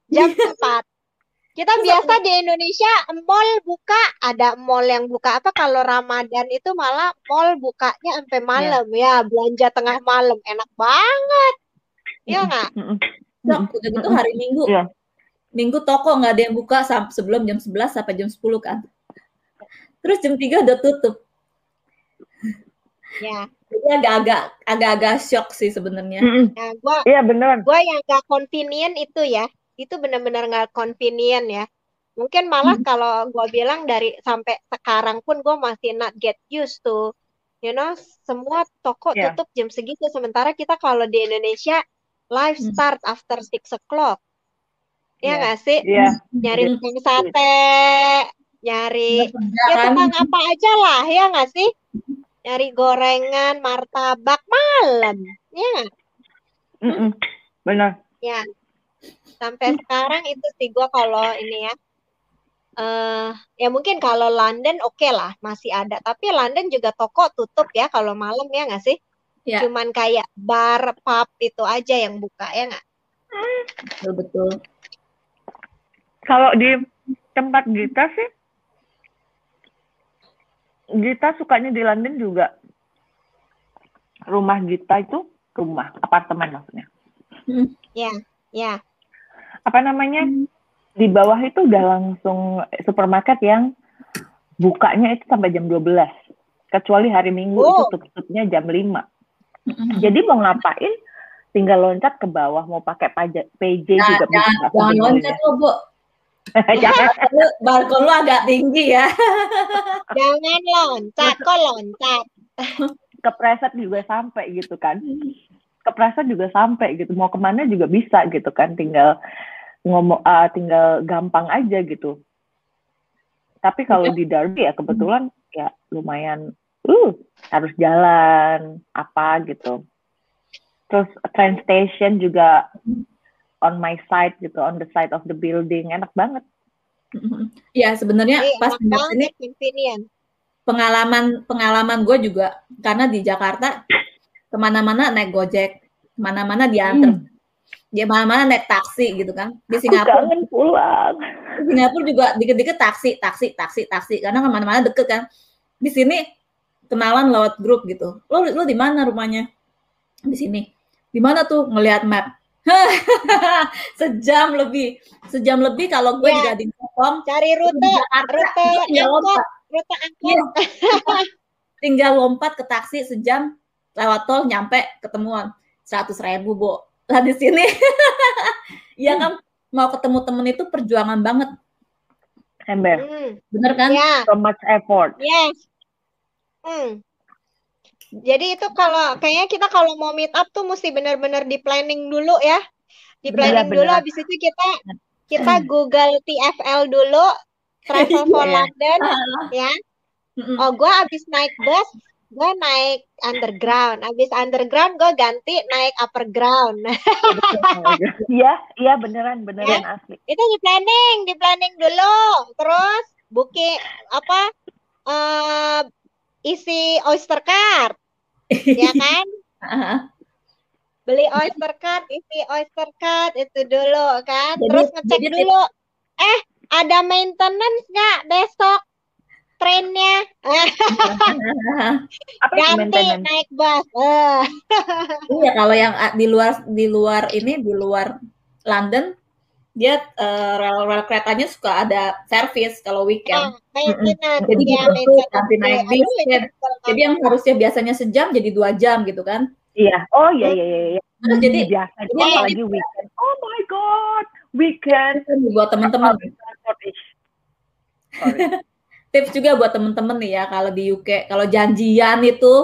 jam 4. Kita biasa di Indonesia mall buka, ada mall yang buka apa kalau Ramadan itu malah mall bukanya sampai malam ya, belanja tengah malam enak banget. Iya nggak? Nah, udah gitu hari Minggu. Iya. Minggu toko nggak ada yang buka sebelum jam 11 sampai jam 10 kan. Terus jam 3 udah tutup. Ya. Jadi agak-agak agak-agak shock sih sebenarnya. Mm-mm. Nah, gua Iya beneran. gua yang gak convenient itu ya, itu benar-benar nggak convenient ya. Mungkin malah kalau gua bilang dari sampai sekarang pun gua masih not get used to, you know, semua toko Iya. tutup jam segitu. Sementara kita kalau di Indonesia live Hmm. start after six o'clock. Ya Iya. nggak sih? Iya. Nyari Hmm. tukang sate, nyari ya kan. tukang apa aja lah, ya nggak sih? Nyari gorengan, martabak malam, ya nggak? Mm-mm. Benar. Ya, sampai sekarang itu sih gua kalau ini ya, eh ya mungkin kalau London oke lah masih ada, tapi London juga toko tutup ya kalau malam ya nggak sih? Ya. Cuman kayak bar, pub itu aja yang buka ya nggak? Betul betul. Kalau di tempat Gita sih, Gita sukanya di London juga. Rumah Gita itu rumah, apartemen maksudnya. Ya, ya, Apa namanya? Di bawah itu udah langsung supermarket yang bukanya itu sampai jam 12. Kecuali hari Minggu Oh. itu tutupnya jam 5. Jadi mau ngapain? Tinggal loncat ke bawah, mau pakai paja- PJ Nah, juga bisa. jangan, [laughs] jangan loncat lo, Bu. Jangan. Lu, balkon lu agak tinggi ya. [laughs] jangan loncat, kok loncat? kepreset juga sampai gitu kan kepreset juga sampai gitu mau ke mana juga bisa gitu kan tinggal ngomong ah, tinggal gampang aja gitu. Tapi kalau di Derby ya kebetulan ya lumayan uh harus jalan apa gitu. Terus train station juga on my side gitu on the side of the building enak banget. Ya sebenarnya Iya, pas enak di sini banget, convenient. pengalaman pengalaman gue juga karena di Jakarta ke mana-mana naik gojek ke mana-mana diantar di mana-mana naik taksi gitu kan. Di Aku Singapura. kangen pulang. Di Singapura juga dikit-dikit taksi taksi taksi taksi. Karena ke mana-mana deket kan. Di sini kenalan lewat grup gitu. Lo lo di mana rumahnya? Di sini. Di mana tuh? Ngelihat map. [laughs] Sejam lebih. Sejam lebih kalau gue Ya. di Gading Serpong Cari rute, Jakarta. rute angkot, lompat. rute angkot. Iya. [laughs] tinggal lompat ke taksi sejam lewat tol nyampe ketemuan. Seratus ribu bu lah di sini [laughs] ya kan mau ketemu temen itu perjuangan banget ember Hmm, bener kan ya. so much effort Yes. Hmm. Jadi itu kalau kayaknya kita kalau mau meet up tuh mesti benar-benar di planning dulu ya. Di planning dulu benar. habis itu kita kita Google TFL dulu Travel [laughs] for Iya. London Ah, ya. Oh, gua habis naik bus, gua naik underground. Habis underground gua ganti naik upper ground. [laughs] iya iya beneran beneran asli itu di planning, di planning dulu. Terus booking apa? eh isi Oyster card, ya [laughs] kan? Beli oyster card, isi oyster card itu dulu kan. Jadi- Terus ngecek jadi dulu. Eh, ada maintenance nggak besok trennya? [laughs] Ganti naik bus. Eh, [laughs] Iya kalau yang ah, di luar di luar ini di luar London dia eh, rel rel keretanya suka ada servis kalau nah, weekend. maintenance. Jadi ya, gitu ganti naik bis, itu ya. Jadi yang harusnya biasanya sejam jadi dua jam gitu kan. iya oh iya iya iya iya. Terus jadi biasa jadi apalagi weekend oh my god weekend kan buat teman-teman. Sorry. [laughs] tips juga buat temen-temen nih ya kalau di UK kalau janjian itu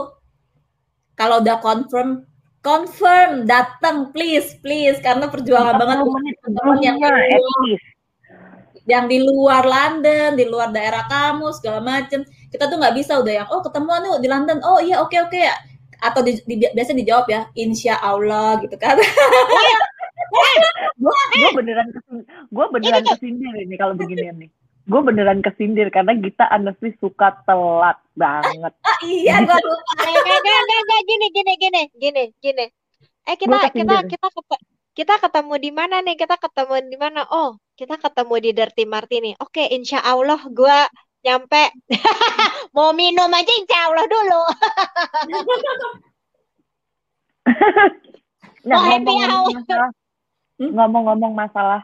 kalau udah confirm confirm datang please please karena perjuangan banget 40 menit teman yang di luar, least. Yang di luar London di luar daerah kamu segala macem. Kita tuh nggak bisa udah yang oh ketemuan yuk di London. Oh iya oke oke ya. Atau di, di- biasa dijawab ya insya Allah gitu kan. [laughs] Gue beneran gue beneran kesindir ini kalau beginian nih gue beneran kesindir karena kita honestly suka telat banget ah, iya gua [laughs] lupa enggak, enggak, enggak, gini, gini, gini, gini, gini. Eh kita kita kita kita ketemu di mana nih? Kita ketemu di mana? Oh, kita ketemu di Dirty Martini. Oke, insya Allah gue nyampe [laughs] mau minum aja insya Allah dulu. [laughs] nah, Oh, happy ngomong-ngomong hour. masalah, Hmm? ngomong-ngomong masalah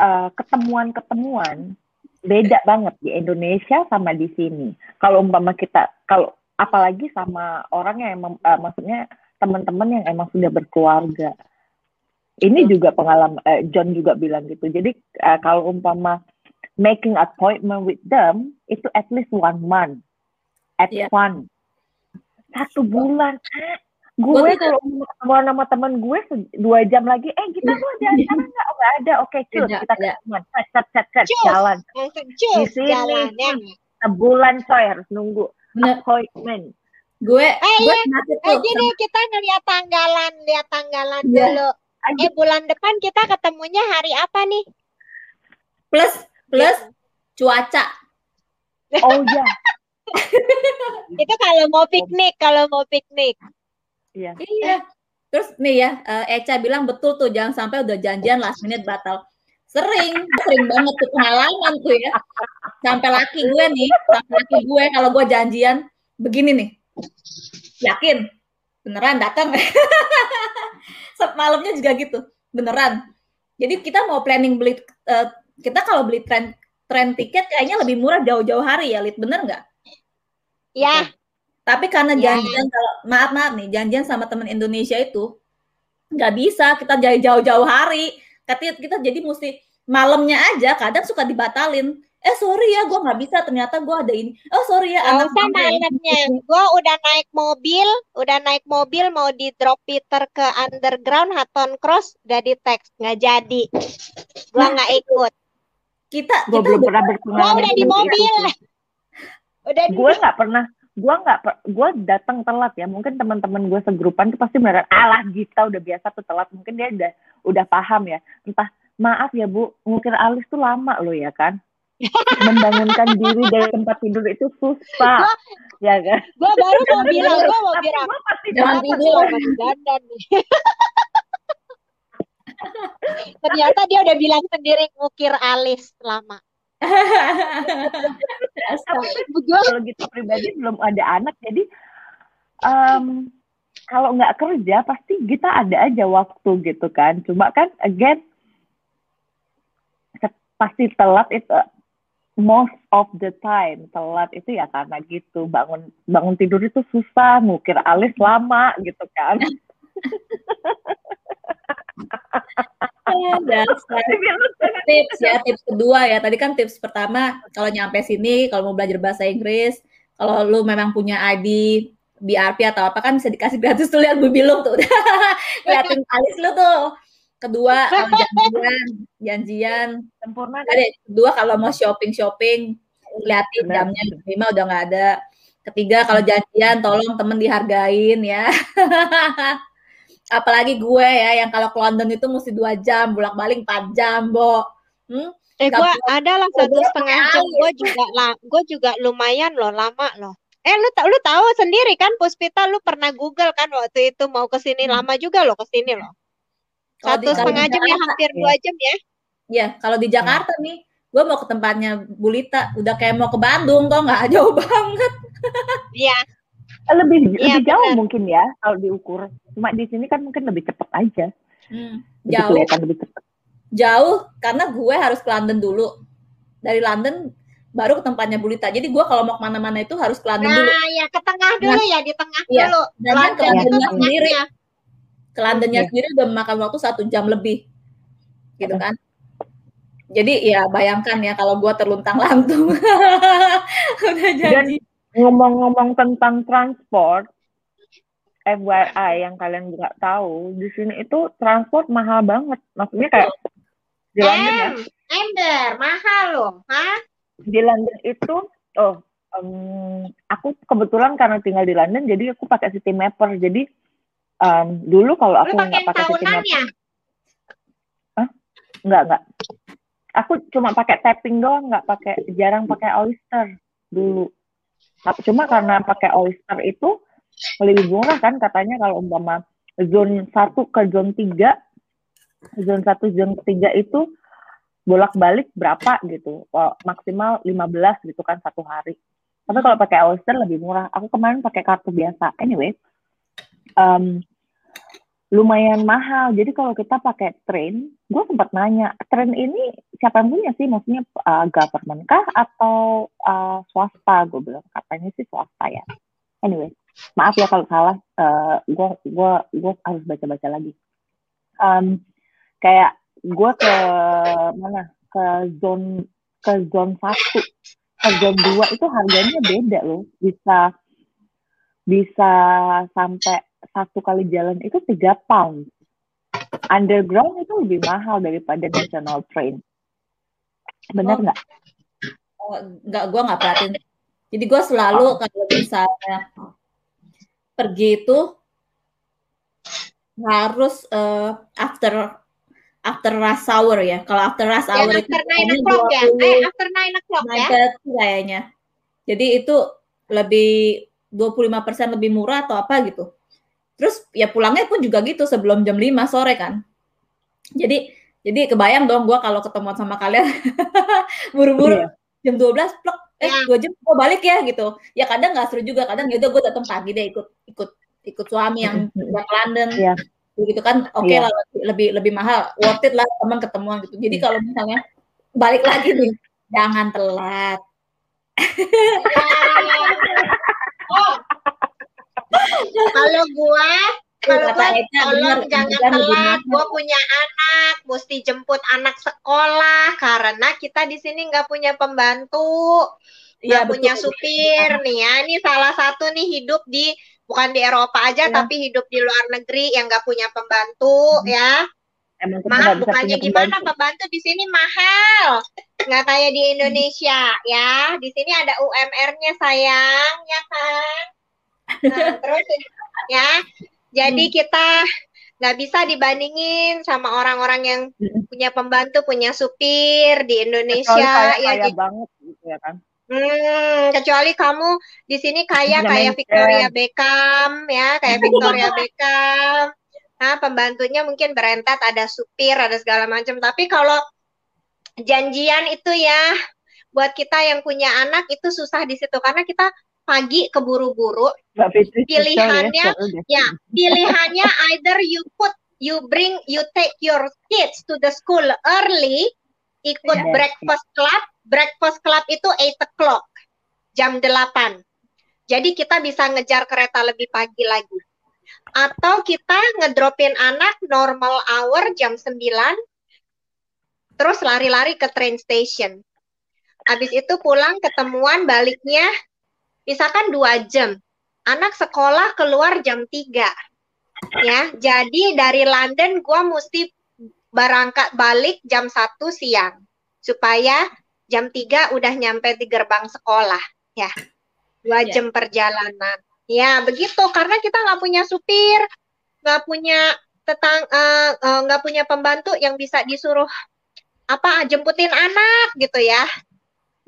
uh, ketemuan-ketemuan, beda banget di Indonesia sama di sini. Kalau umpama kita, kalau apalagi sama orang yang emang, uh, maksudnya teman-teman yang emang sudah berkeluarga. Ini juga pengalaman, eh, John juga bilang gitu. Jadi uh, kalau umpama making appointment with them, itu at least one month. At Iya. one. Satu bulan. Gua gue kalau mau ketemu sama temen gue dua jam lagi, eh kita tuh ada acara nggak? Oh nggak ada, oke cus Tidak, kita ketemuan, set set set Cus. jalan. Di cus sini jalan ya. sebulan coy harus nunggu appointment. Gue Eh, gue iya. Eh, tuh gini kita ngeliat tanggalan, lihat tanggalan Iya. dulu. Eh, bulan depan kita ketemunya hari apa nih? plus plus cuaca. Oh ya, [laughs] Itu kalau mau piknik, kalau mau piknik. Iya. Iya. Terus nih ya, eh, Eca bilang betul tuh jangan sampai udah janjian last minute batal. Sering, sering banget tuh pengalaman tuh ya. Sampai laki gue nih, sampai laki gue kalau gue janjian begini nih. Yakin? Beneran datang? [laughs] Malamnya juga gitu. Beneran. Jadi kita mau planning beli eh, kita kalau beli tren tren tiket kayaknya lebih murah jauh-jauh hari ya, Lid. Bener nggak? Ya, Tapi karena Ya. janjian kalau maaf maaf nih janjian sama teman Indonesia itu nggak bisa kita jauh jauh-jauh hari. Kita kita jadi mesti malamnya aja kadang suka dibatalin. Eh sorry ya gue nggak bisa ternyata gue ada ini. Oh sorry ya anak gue yang- malamnya. Gua udah naik mobil, udah naik mobil mau di drop Peter ke underground Hatton Cross, udah di teks nggak jadi. Gua Nah, nggak ikut. Kita Gue kita belum pernah Gua berpengalaman. udah di mobil. Udah Gue nggak pernah, gue nggak, gue datang telat ya. Mungkin teman-teman gue segrupan tuh pasti beneran, alah Gita udah biasa tuh telat. Mungkin dia udah udah paham ya. Entah maaf ya bu, ngukir alis tuh lama loh ya kan. Membangunkan [laughs] diri dari tempat tidur itu susah, ya kan. gua baru mau bilang, gua mau bilang. gue pasti Jangan tidur. gua dandan nih? [laughs] Ternyata dia udah bilang sendiri ngukir alis lama. Tapi kalau gitu pribadi belum ada anak jadi em, kalau nggak kerja pasti kita ada aja waktu gitu kan. Cuma kan again pasti telat itu most of the time telat itu ya karena gitu bangun bangun tidur itu susah ngukir alis lama gitu kan [laughs] dasar. tips ya tips kedua ya. Tadi kan tips pertama kalau nyampe sini kalau mau belajar bahasa Inggris kalau lu memang punya ID BRP atau apa kan bisa dikasih gratis tuh. Lihat Bubilung tuh. [laughs] Liatin alis lu tuh. Kedua kalau janjian janjian. Sempurna ada kedua kalau mau shopping shopping liatin jamnya jam lima udah nggak ada. Ketiga kalau janjian tolong temen dihargain ya [laughs] apalagi gue ya yang kalau ke London itu mesti dua jam bolak balik empat jam bo hmm? Eh, boleh- ada lah satu setengah jam. Gua juga lah, gua juga lumayan loh, lama loh. Eh, lu tak lu tahu sendiri kan, Puspita, lu pernah Google kan waktu itu mau ke sini Hmm. lama juga loh ke sini loh. Satu kalau setengah jam ya, hampir ya. dua jam ya. Ya, kalau di Jakarta nih, gue mau ke tempatnya Bulita, udah kayak mau ke Bandung, kok nggak [laughs] jauh banget. Iya, lebih Iya, lebih jauh mungkin ya kalau diukur cuma di sini kan mungkin lebih cepat aja Hmm, lebih jauh, kelihatan lebih cepat jauh, karena gue harus ke London dulu. Dari London baru ke tempatnya Bulita. Jadi gue kalau mau ke mana-mana itu harus ke London dulu. nah ya ke tengah dulu ya, di tengah Iya. dulu. Dan kan ke London itu Londonnya sendiri, ke Londonnya Iya. sendiri udah memakan waktu satu jam lebih, gitu kan? Jadi ya bayangkan ya kalau gue terluntang lantung, [laughs] udah janji. ngomong-ngomong tentang transport FYI yang kalian nggak tahu di sini itu transport mahal banget maksudnya kayak di London ya Em, ember, mahal loh. Hah? di London itu oh em, aku kebetulan karena tinggal di London jadi aku pakai City Mapper jadi em, dulu kalau aku nggak pakai City Mapper ya? nggak nggak aku cuma pakai tapping doang nggak pakai jarang pakai Oyster dulu cuma karena pakai Oyster itu lebih murah kan katanya kalau umpama zone 1 ke zone 3 zone satu zone tiga itu bolak-balik berapa gitu. Oh, maksimal 15 gitu kan satu hari. Tapi kalau pakai Oyster lebih murah. Aku kemarin pakai kartu biasa. Anyway um, lumayan mahal. Jadi kalau kita pakai train gue sempat nanya train ini siapa yang punya sih? Maksudnya uh, government kah atau uh, swasta? Gue bilang katanya sih swasta ya. Anyway maaf ya kalau salah gue uh, gue gue harus baca-baca lagi. Um, kayak gue ke mana? Ke zone ke zone satu. Ke zone dua itu harganya beda loh. Bisa bisa sampai satu kali jalan itu tiga pound. Underground itu lebih mahal daripada national train. Benar nggak? Oh, nggak gue nggak perhatiin. Jadi gue selalu oh. kalau misalnya pergi itu harus uh, after after rush hour ya. Kalau after rush hour ya, after nine o'clock ya. Eh, after nine o'clock ya. kayaknya. Jadi itu lebih 25% lebih murah atau apa gitu. Terus ya pulangnya pun juga gitu sebelum jam 5 sore kan. Jadi jadi kebayang dong gue kalau ketemuan sama kalian [laughs] buru-buru iya. jam 12 plok eh ya. dua jam gue balik ya gitu. Ya kadang nggak seru juga, kadang gitu gue datang pagi deh ikut ikut ikut suami yang ke London. Iya gitu kan oke okay yeah. lah lebih lebih mahal worth it lah teman ketemuan gitu jadi kalau misalnya balik lagi nih jangan telat [laughs] oh. kalau gua kalau gua tolong jangan telat gua punya anak mesti jemput anak sekolah karena kita di sini nggak punya pembantu nggak ya, punya betul. supir nih ya ini salah satu nih hidup di bukan di Eropa aja ya. tapi hidup di luar negeri yang nggak punya pembantu hmm. ya Emang Maaf, bukannya gimana pembantu di sini mahal, nggak kayak di Indonesia ya. Di sini ada UMR-nya sayang, ya kan? Nah, terus ya, jadi hmm. kita nggak bisa dibandingin sama orang-orang yang hmm. punya pembantu, punya supir di Indonesia. Kaya, ya, kaya banget gitu ya kan? Hmm, kecuali kamu di sini kaya kayak Victoria Beckham ya, kayak [laughs] Victoria Beckham. Nah, pembantunya mungkin berentet, ada supir, ada segala macam. Tapi kalau janjian itu ya, buat kita yang punya anak itu susah di situ karena kita pagi keburu-buru. Pilihannya, ya, pilihannya either you put, you bring, you take your kids to the school early, ikut yes. breakfast club, breakfast club itu 8 o'clock, jam 8. Jadi kita bisa ngejar kereta lebih pagi lagi. Atau kita ngedropin anak normal hour jam 9, terus lari-lari ke train station. Habis itu pulang ketemuan baliknya, misalkan dua jam. Anak sekolah keluar jam 3. Ya, jadi dari London gua mesti berangkat balik jam 1 siang supaya jam 3 udah nyampe di gerbang sekolah ya dua yeah. jam perjalanan ya begitu karena kita nggak punya supir nggak punya tetang uh, uh, nggak punya pembantu yang bisa disuruh apa jemputin anak gitu ya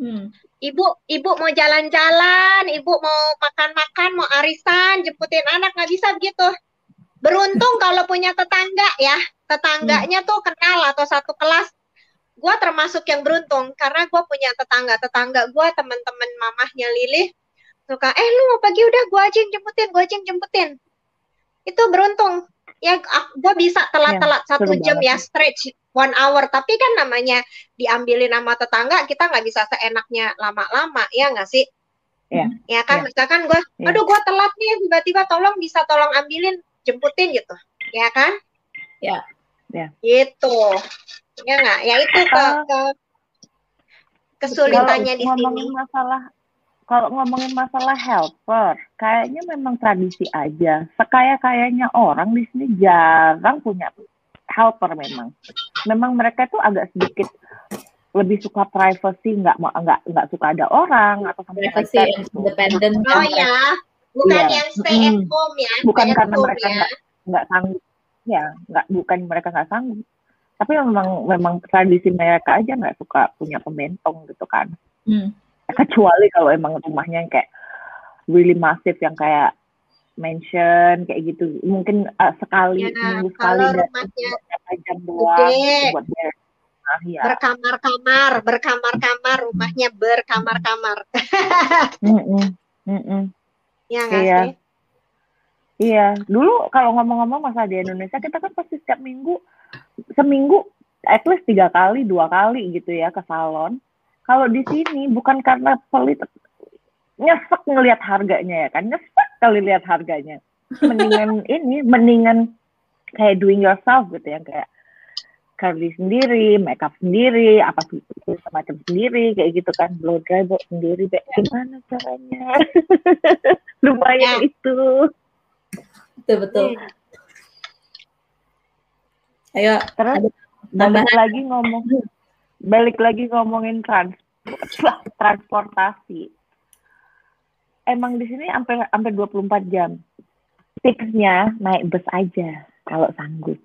hmm. Ibu ibu mau jalan-jalan ibu mau makan-makan mau arisan jemputin anak nggak bisa begitu. Beruntung kalau punya tetangga ya. Tetangganya tuh kenal atau satu kelas. Gue termasuk yang beruntung karena gue punya tetangga. Tetangga gue teman-teman mamahnya Lili suka eh lu mau pagi udah gue aja yang jemputin gue aja yang jemputin. Itu beruntung ya gue bisa telat-telat ya, satu jam ya stretch one hour. Tapi kan namanya diambilin sama tetangga kita nggak bisa seenaknya lama-lama ya nggak sih? Ya, ya kan ya. misalkan gue ya. aduh gue telat nih tiba-tiba tolong bisa tolong ambilin jemputin gitu. Ya kan? Ya. Ya. Gitu. Ya nggak? Ya itu ke, ke kesulitannya di sini. masalah kalau ngomongin masalah helper kayaknya memang tradisi aja sekaya kayaknya orang di sini jarang punya helper memang memang mereka tuh agak sedikit lebih suka privacy nggak mau nggak nggak suka ada orang atau sampai privacy independent oh ya bukan yeah. yang stay at home ya bukan karena mereka ya. nggak ya. nggak sanggup ya nggak bukan mereka nggak sanggup tapi memang memang tradisi mereka aja nggak suka punya pembentong gitu kan hmm. [laughs] kecuali kalau emang rumahnya yang kayak really massive yang kayak mansion kayak gitu mungkin uh, sekali ya, minggu sekali kalau rumahnya berapa jam doang Gede. buat. Nah, ya. Berkamar-kamar, berkamar-kamar, rumahnya berkamar-kamar. [laughs] Mm-mm, mm-mm. Ya nggak Iya. sih? Iya, dulu kalau ngomong-ngomong masalah di Indonesia kita kan pasti setiap minggu seminggu at least tiga kali dua kali gitu ya ke salon. Kalau di sini bukan karena pelit nyesek ngelihat harganya ya kan nyesek kali lihat harganya. Mendingan [laughs] ini mendingan kayak doing yourself gitu ya kayak curly sendiri, makeup sendiri, apa sih semacam sendiri kayak gitu kan blow dry blow sendiri Be. gimana caranya? [laughs] Lumayan Ya. itu. Betul betul. Ayo Terus ada tambahan. lagi ngomong [laughs] balik lagi ngomongin trans transportasi. Emang di sini sampai sampai 24 jam. Tipsnya naik bus aja kalau sanggup.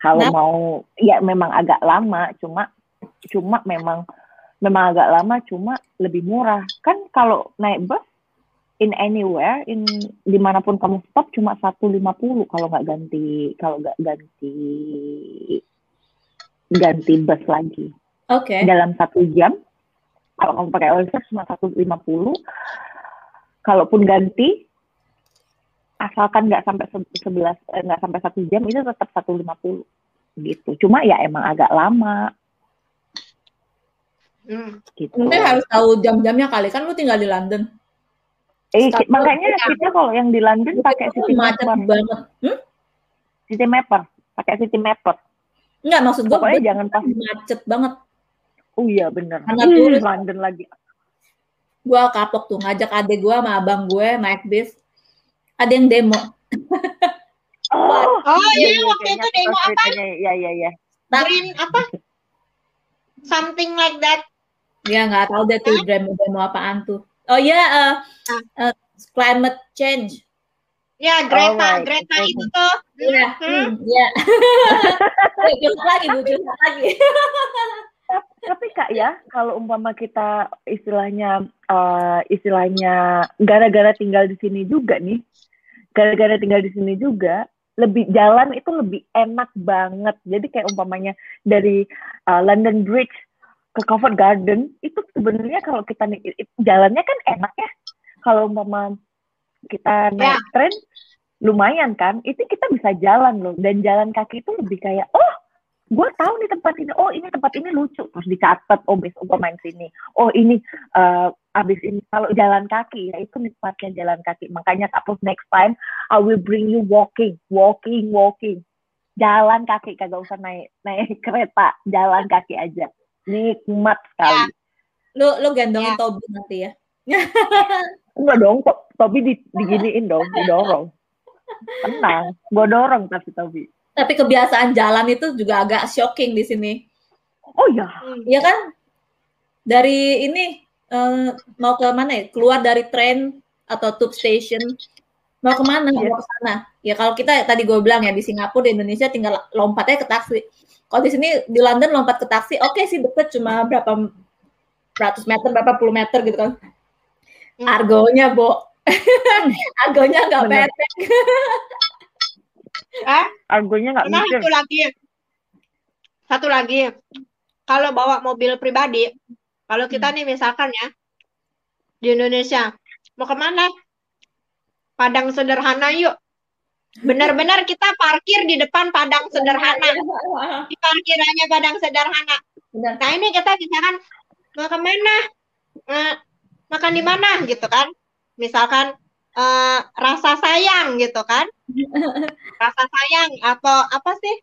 Kalau Kenapa? mau ya memang agak lama, cuma cuma memang memang agak lama cuma lebih murah. Kan kalau naik bus in anywhere in di mana pun kamu stop cuma 150 kalau nggak ganti kalau nggak ganti ganti bus lagi Oke. dalam satu jam kalau kamu pakai Oyster cuma 150 kalaupun ganti asalkan nggak sampai se- sebelas eh, nggak sampai satu jam itu tetap 150 gitu cuma ya emang agak lama Hmm. gitu Mungkin harus tahu jam-jamnya kali kan lu tinggal di London. eh, ki- makanya jam. kita kalau yang di London pakai City macet Mapper banget. Hmm? City Mapper pakai City Mapper Enggak maksud gua pokoknya jangan pas macet banget. oh iya bener Karena Ih, turis. London lagi Gua kapok tuh ngajak adik gua sama abang gue naik bis. Ada yang demo. [laughs] oh Oh iya, iya, waktu kayaknya itu demo apa? ceritanya, ya ya ya Green apa? Something like that. Dia nggak tahu deh tuh demo-demo apaan tuh. Oh iya, eh, eh, climate change. Ya, Greta, Alright, Greta oke. itu tuh. Iya, Hmm. hmm, iya. [laughs] Eh, curhat lagi bu, curhat lagi. tapi kak ya kalau umpama kita istilahnya eh, istilahnya gara-gara tinggal di sini juga nih gara-gara tinggal di sini juga lebih jalan itu lebih enak banget jadi kayak umpamanya dari eh, London Bridge ke Covent Garden itu sebenarnya kalau kita nih jalannya kan enak ya kalau umpama kita naik tren lumayan kan? Itu kita bisa jalan loh. Dan jalan kaki itu lebih kayak oh gue tahu nih tempat ini. Oh ini tempat ini lucu. Terus dicatat oh besok gue main sini. Oh ini eh, abis ini. Kalau jalan kaki ya itu nikmatnya jalan kaki. Makanya kapus next time I will bring you walking. Walking walking. Jalan kaki kagak usah naik naik [laughs] kereta. Jalan kaki aja. Nikmat sekali. Lu lu gendongin Ya. Tobi nanti ya. [laughs] enggak dong to- Tobi di, diginiin dong didorong tenang gue dorong tapi Tobi Tapi kebiasaan jalan itu juga agak shocking di sini. oh ya. Iya kan? Dari ini eh, mau ke mana ya? Keluar dari train atau tube station mau ke mana? Iya. Mau ke sana. Ya kalau kita tadi gue bilang ya di Singapura di Indonesia tinggal lompat aja ke taksi. Kalau di sini di London lompat ke taksi, oke sih deket cuma berapa ratus meter, berapa puluh meter gitu kan. Hmm. Argonya, Bo. [laughs] Argonya nggak pendek. Eh, argonya nggak nah mikir satu lagi. Satu lagi. Kalau bawa mobil pribadi, kalau kita nih misalkan ya di Indonesia, mau ke mana? Padang sederhana yuk. Benar-benar [laughs] kita parkir di depan padang sederhana. [laughs] Di parkirannya padang sederhana. Benar. Nah ini kita misalkan mau ke mana? Makan di mana gitu kan? Misalkan eh, rasa sayang gitu kan? [laughs] Rasa sayang atau apa sih?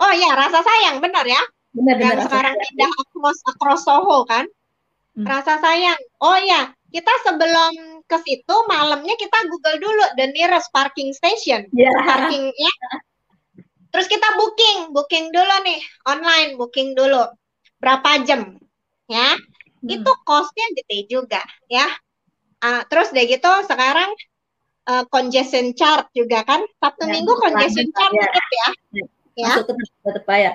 Oh ya rasa sayang benar ya? Benar, Yang benar. sekarang pindah across across Soho kan? Hmm. Rasa sayang. Oh ya kita sebelum ke situ malamnya kita Google dulu the nearest parking station Ya. parkingnya. Terus kita booking, booking dulu nih online, booking dulu berapa jam, ya? Itu costnya gede juga, ya. Ah, terus deh gitu sekarang eh, congestion charge juga kan, Sabtu Ya, Minggu congestion lanjut, charge ya. tetap ya. ya. Masuk tetap, tetap bayar.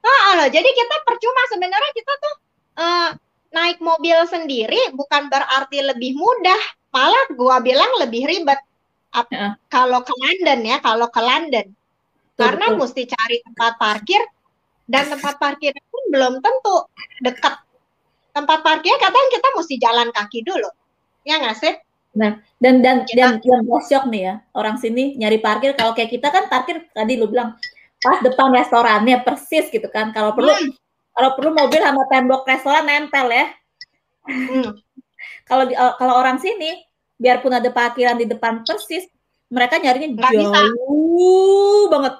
Oh, loh, jadi kita percuma sebenarnya kita tuh eh, naik mobil sendiri bukan berarti lebih mudah, malah gua bilang lebih ribet. Ap- Ya. Kalau ke London ya, kalau ke London. karena betul. mesti cari tempat parkir dan tempat parkir pun belum tentu dekat. Tempat parkir katanya kita mesti jalan kaki dulu. Ya nggak sih? Nah, dan dan kita, dan yang shock nih ya, orang sini nyari parkir kalau kayak kita kan parkir tadi lu bilang pas depan restorannya persis gitu kan. Kalau perlu hmm. kalau perlu mobil sama tembok restoran nempel ya. Hmm. [laughs] kalau di, kalau orang sini biarpun ada parkiran di depan persis, mereka nyarinya Nggak jauh bisa. banget.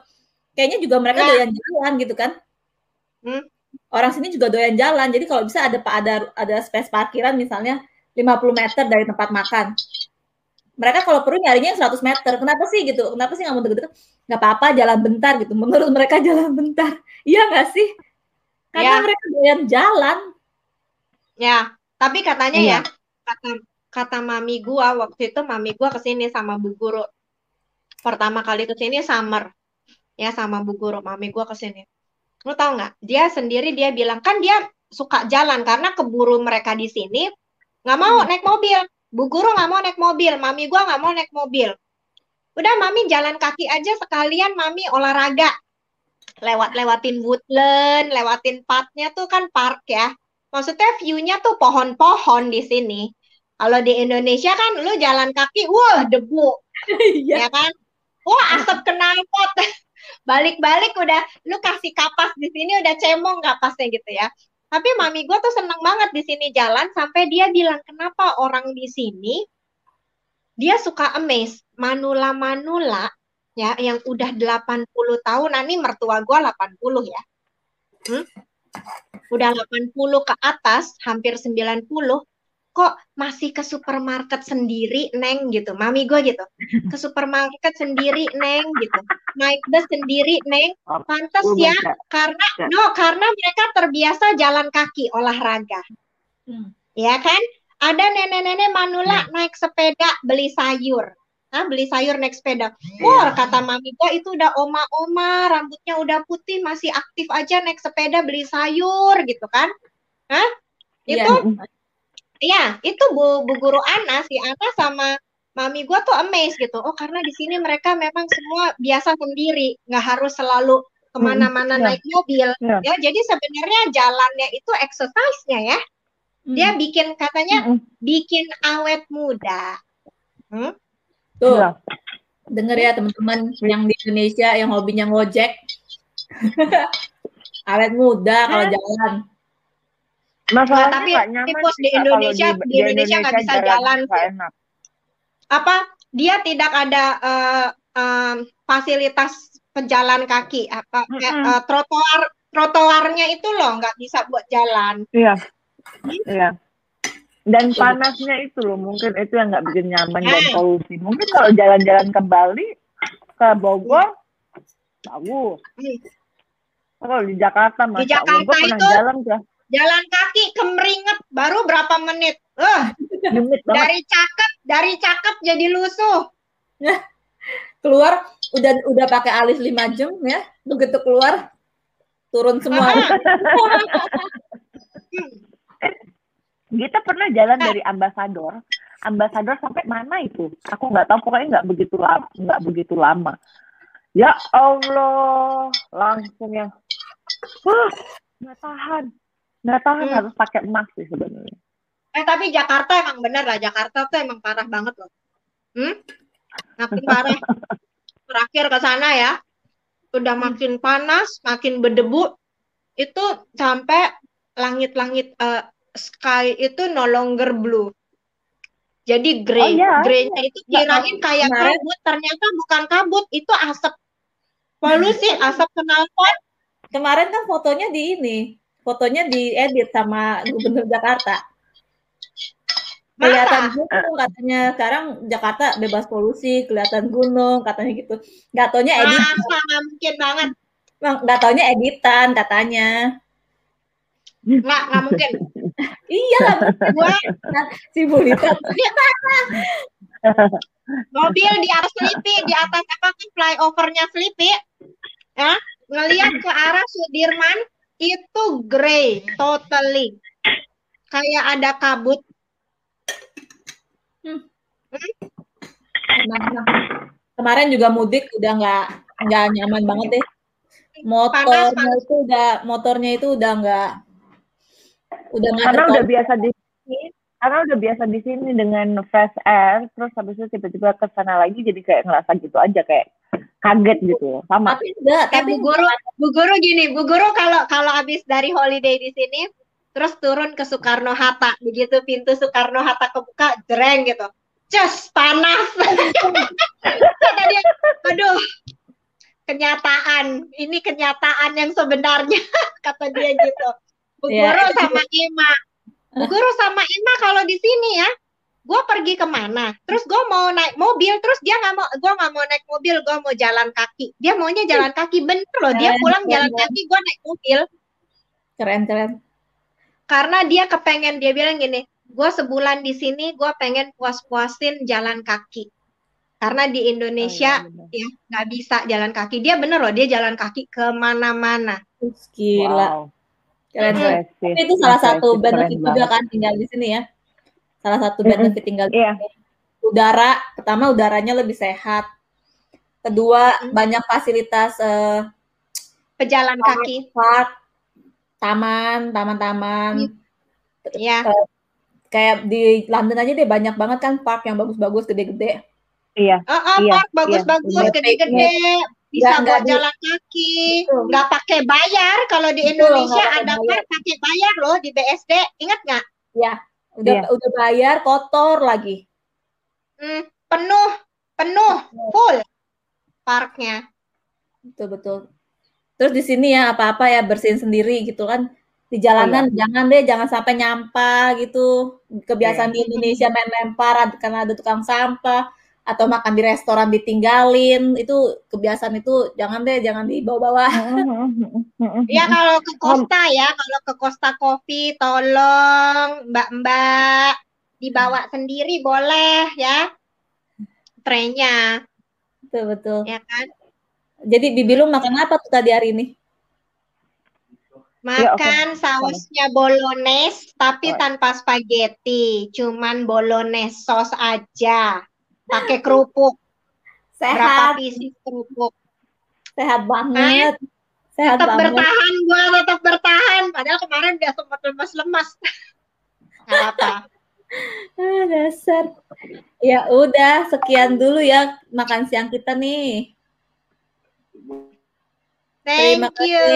Kayaknya juga mereka nah. doyan jalan gitu kan. Hmm. Orang sini juga doyan jalan. Jadi kalau bisa ada ada ada space parkiran misalnya 50 meter dari tempat makan. Mereka kalau perlu nyarinya 100 meter. Kenapa sih gitu? Kenapa sih nggak mau deket-deket? Nggak apa-apa, jalan bentar gitu. Menurut mereka [laughs] jalan bentar. Iya nggak sih? Karena ya. mereka doyan jalan. Ya, tapi katanya iya. ya, kata kata mami gua waktu itu mami gua ke sini sama bu guru. Pertama kali ke sini summer. Ya sama bu guru, mami gua ke sini Lu tau nggak? Dia sendiri dia bilang kan dia suka jalan karena keburu mereka di sini nggak mau hmm. naik mobil. Bu guru nggak mau naik mobil, mami gua nggak mau naik mobil. Udah mami jalan kaki aja sekalian mami olahraga. Lewat-lewatin woodland, lewatin parknya tuh kan park ya. Maksudnya view-nya tuh pohon-pohon di sini. Kalau di Indonesia kan lu jalan kaki, wah debu. [laughs] Iya. ya kan? Wah asap knalpot. [laughs] balik-balik udah lu kasih kapas di sini udah cemong kapasnya gitu ya. Tapi mami gue tuh seneng banget di sini jalan sampai dia bilang kenapa orang di sini dia suka amaze manula manula ya yang udah 80 tahun nah, ini mertua gue 80 ya. Hmm? udah 80 ke atas hampir 90 kok masih ke supermarket sendiri neng gitu. Mami gue gitu. Ke supermarket sendiri neng gitu. Naik bus sendiri neng. Pantas ya karena no karena mereka terbiasa jalan kaki olahraga. Hmm. ya kan? Ada nenek-nenek manula hmm. naik sepeda beli sayur. Nah, beli sayur naik sepeda. Wah, kata mami gue itu udah oma-oma, rambutnya udah putih, masih aktif aja naik sepeda beli sayur gitu kan. Hah? Itu yeah Iya, itu Bu, Bu Guru Ana, si Ana sama mami gue tuh amazed gitu. Oh, karena di sini mereka memang semua biasa sendiri, nggak harus selalu ke mana-mana hmm, naik mobil. Ya. ya, jadi sebenarnya jalannya itu exercise-nya ya. Dia hmm. bikin katanya hmm. bikin awet muda. Hmm? Tuh, ya. denger ya teman-teman yang di Indonesia yang hobinya ngojek. [laughs] awet muda kalau jalan. Masalahnya nah, tapi tipus di Indonesia di, di Indonesia nggak bisa jalan. Enak. Apa? Dia tidak ada uh, um, fasilitas pejalan kaki apa mm -hmm. uh, trotoar trotoarnya itu loh nggak bisa buat jalan. Iya. Iya. Dan panasnya itu loh mungkin itu yang nggak bikin nyaman dan eh. polusi. Mungkin kalau jalan-jalan ke Bali, ke Bogor, tahu. Hmm. Kalau di Jakarta, Mas, di Jakarta pernah itu, jalan ke jalan kaki kemeringet baru berapa menit. Uh, dari cakep, dari cakep jadi lusuh. keluar udah udah pakai alis lima jam ya, begitu keluar turun semua. [laughs] Kita pernah jalan dari ambasador, ambasador sampai mana itu? Aku nggak tahu pokoknya nggak begitu lama, nggak begitu lama. Ya Allah, langsung yang, nggak tahan nggak tahan hmm. harus pakai emas sih sebenarnya eh tapi Jakarta emang bener lah Jakarta tuh emang parah banget loh hmm? makin [laughs] parah terakhir ke sana ya udah hmm. makin panas makin berdebu itu sampai langit-langit uh, sky itu no longer blue jadi grey, oh, iya. greynya itu kirain kayak Kemarin. kabut, ternyata bukan kabut, itu asap polusi, asap knalpot. Kemarin kan fotonya di ini, fotonya diedit sama gubernur Jakarta. Kelihatan gunung katanya sekarang Jakarta bebas polusi, kelihatan gunung katanya gitu. Gak taunya edit. Masa mungkin banget. Gak taunya editan katanya. Nggak, nggak mungkin. [laughs] iya lah, gue si Bulita. [laughs] Mobil di atas Slipi, di atas apa flyovernya Slipi, ya, ngelihat ke arah Sudirman, itu gray totally kayak ada kabut hmm. Hmm? kemarin juga mudik udah nggak nggak nyaman banget deh. Motornya panas, itu udah motornya itu udah nggak udah nggak karena udah biasa di sini karena udah biasa di sini dengan fresh air terus habis itu tiba-tiba ke sana lagi jadi kayak ngerasa gitu aja kayak kaget gitu. Sama. Tapi enggak tapi bu guru bu guru gini bu guru kalau kalau habis dari holiday di sini terus turun ke Soekarno Hatta. Begitu pintu Soekarno Hatta kebuka jereng gitu. Cus panas. [laughs] Kata dia aduh kenyataan. Ini kenyataan yang sebenarnya [laughs] kata dia gitu. Bu yeah. Guru sama Ima. Bu Guru sama Ima kalau di sini ya gue pergi ke mana? Terus gue mau naik mobil terus dia nggak mau gue nggak mau naik mobil gue mau jalan kaki. Dia maunya jalan kaki bener loh dia pulang jalan kaki gue naik mobil. Keren keren. Karena dia kepengen dia bilang gini gue sebulan di sini gue pengen puas-puasin jalan kaki. Karena di Indonesia oh, iya, ya nggak bisa jalan kaki. Dia bener loh dia jalan kaki ke mana-mana. Gila. Wow. keren hmm. itu salah satu benefit juga kan tinggal di sini ya salah satu benefit tinggal di yeah. sini udara pertama udaranya lebih sehat kedua hmm. banyak fasilitas uh, pejalan kaki park taman, taman-taman. Iya. Uh, kayak di London aja deh banyak banget kan park yang bagus-bagus, gede-gede. Iya. Oh, oh iya, park bagus-bagus, iya. gede-gede. Bisa buat jalan kaki, nggak pakai bayar. Kalau di Indonesia Betul, ada park pakai bayar loh di BSD, ingat nggak? Ya, udah iya. udah bayar, kotor lagi. Hmm, penuh, penuh, full parknya. Betul betul. Terus di sini ya apa-apa ya bersihin sendiri gitu kan. Di jalanan oh, iya. jangan deh jangan sampai nyampah gitu. Kebiasaan yeah. di Indonesia main lempar karena ada tukang sampah atau makan di restoran ditinggalin itu kebiasaan itu jangan deh jangan dibawa-bawa. [laughs] ya kalau ke Costa ya kalau ke Costa Coffee tolong mbak-mbak dibawa sendiri boleh ya trennya. Betul betul. Ya kan? Jadi Bibi lu makan apa tuh tadi hari ini? Makan ya, okay. sausnya bolognese tapi oh. tanpa spaghetti, cuman bolognese sos aja. Pakai kerupuk. Sehat. Berapa pieces kerupuk? Sehat banget. Sehat tetap banget. bertahan gua tetap bertahan padahal kemarin dia sempat lemas-lemas. apa. Ah, dasar. Ya udah, sekian dulu ya makan siang kita nih. Thank Terima you.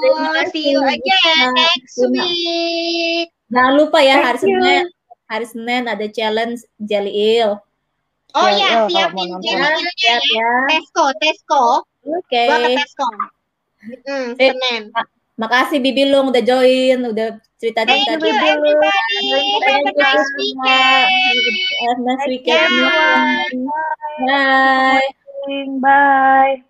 Terima kasih. See you again next week. Jangan lupa ya Thank hari. Senin hari Senin ada challenge Jelly Eel. Oh ya, siapin Eelnya ya. ya. Tesco, Tesco. Oke. Okay. Gua ke Tesco. Hmm, Senin. Makasih Bibi Lung udah join, udah cerita Thank you everybody. Have a nice weekend. Have a nice weekend. Bye. Bye.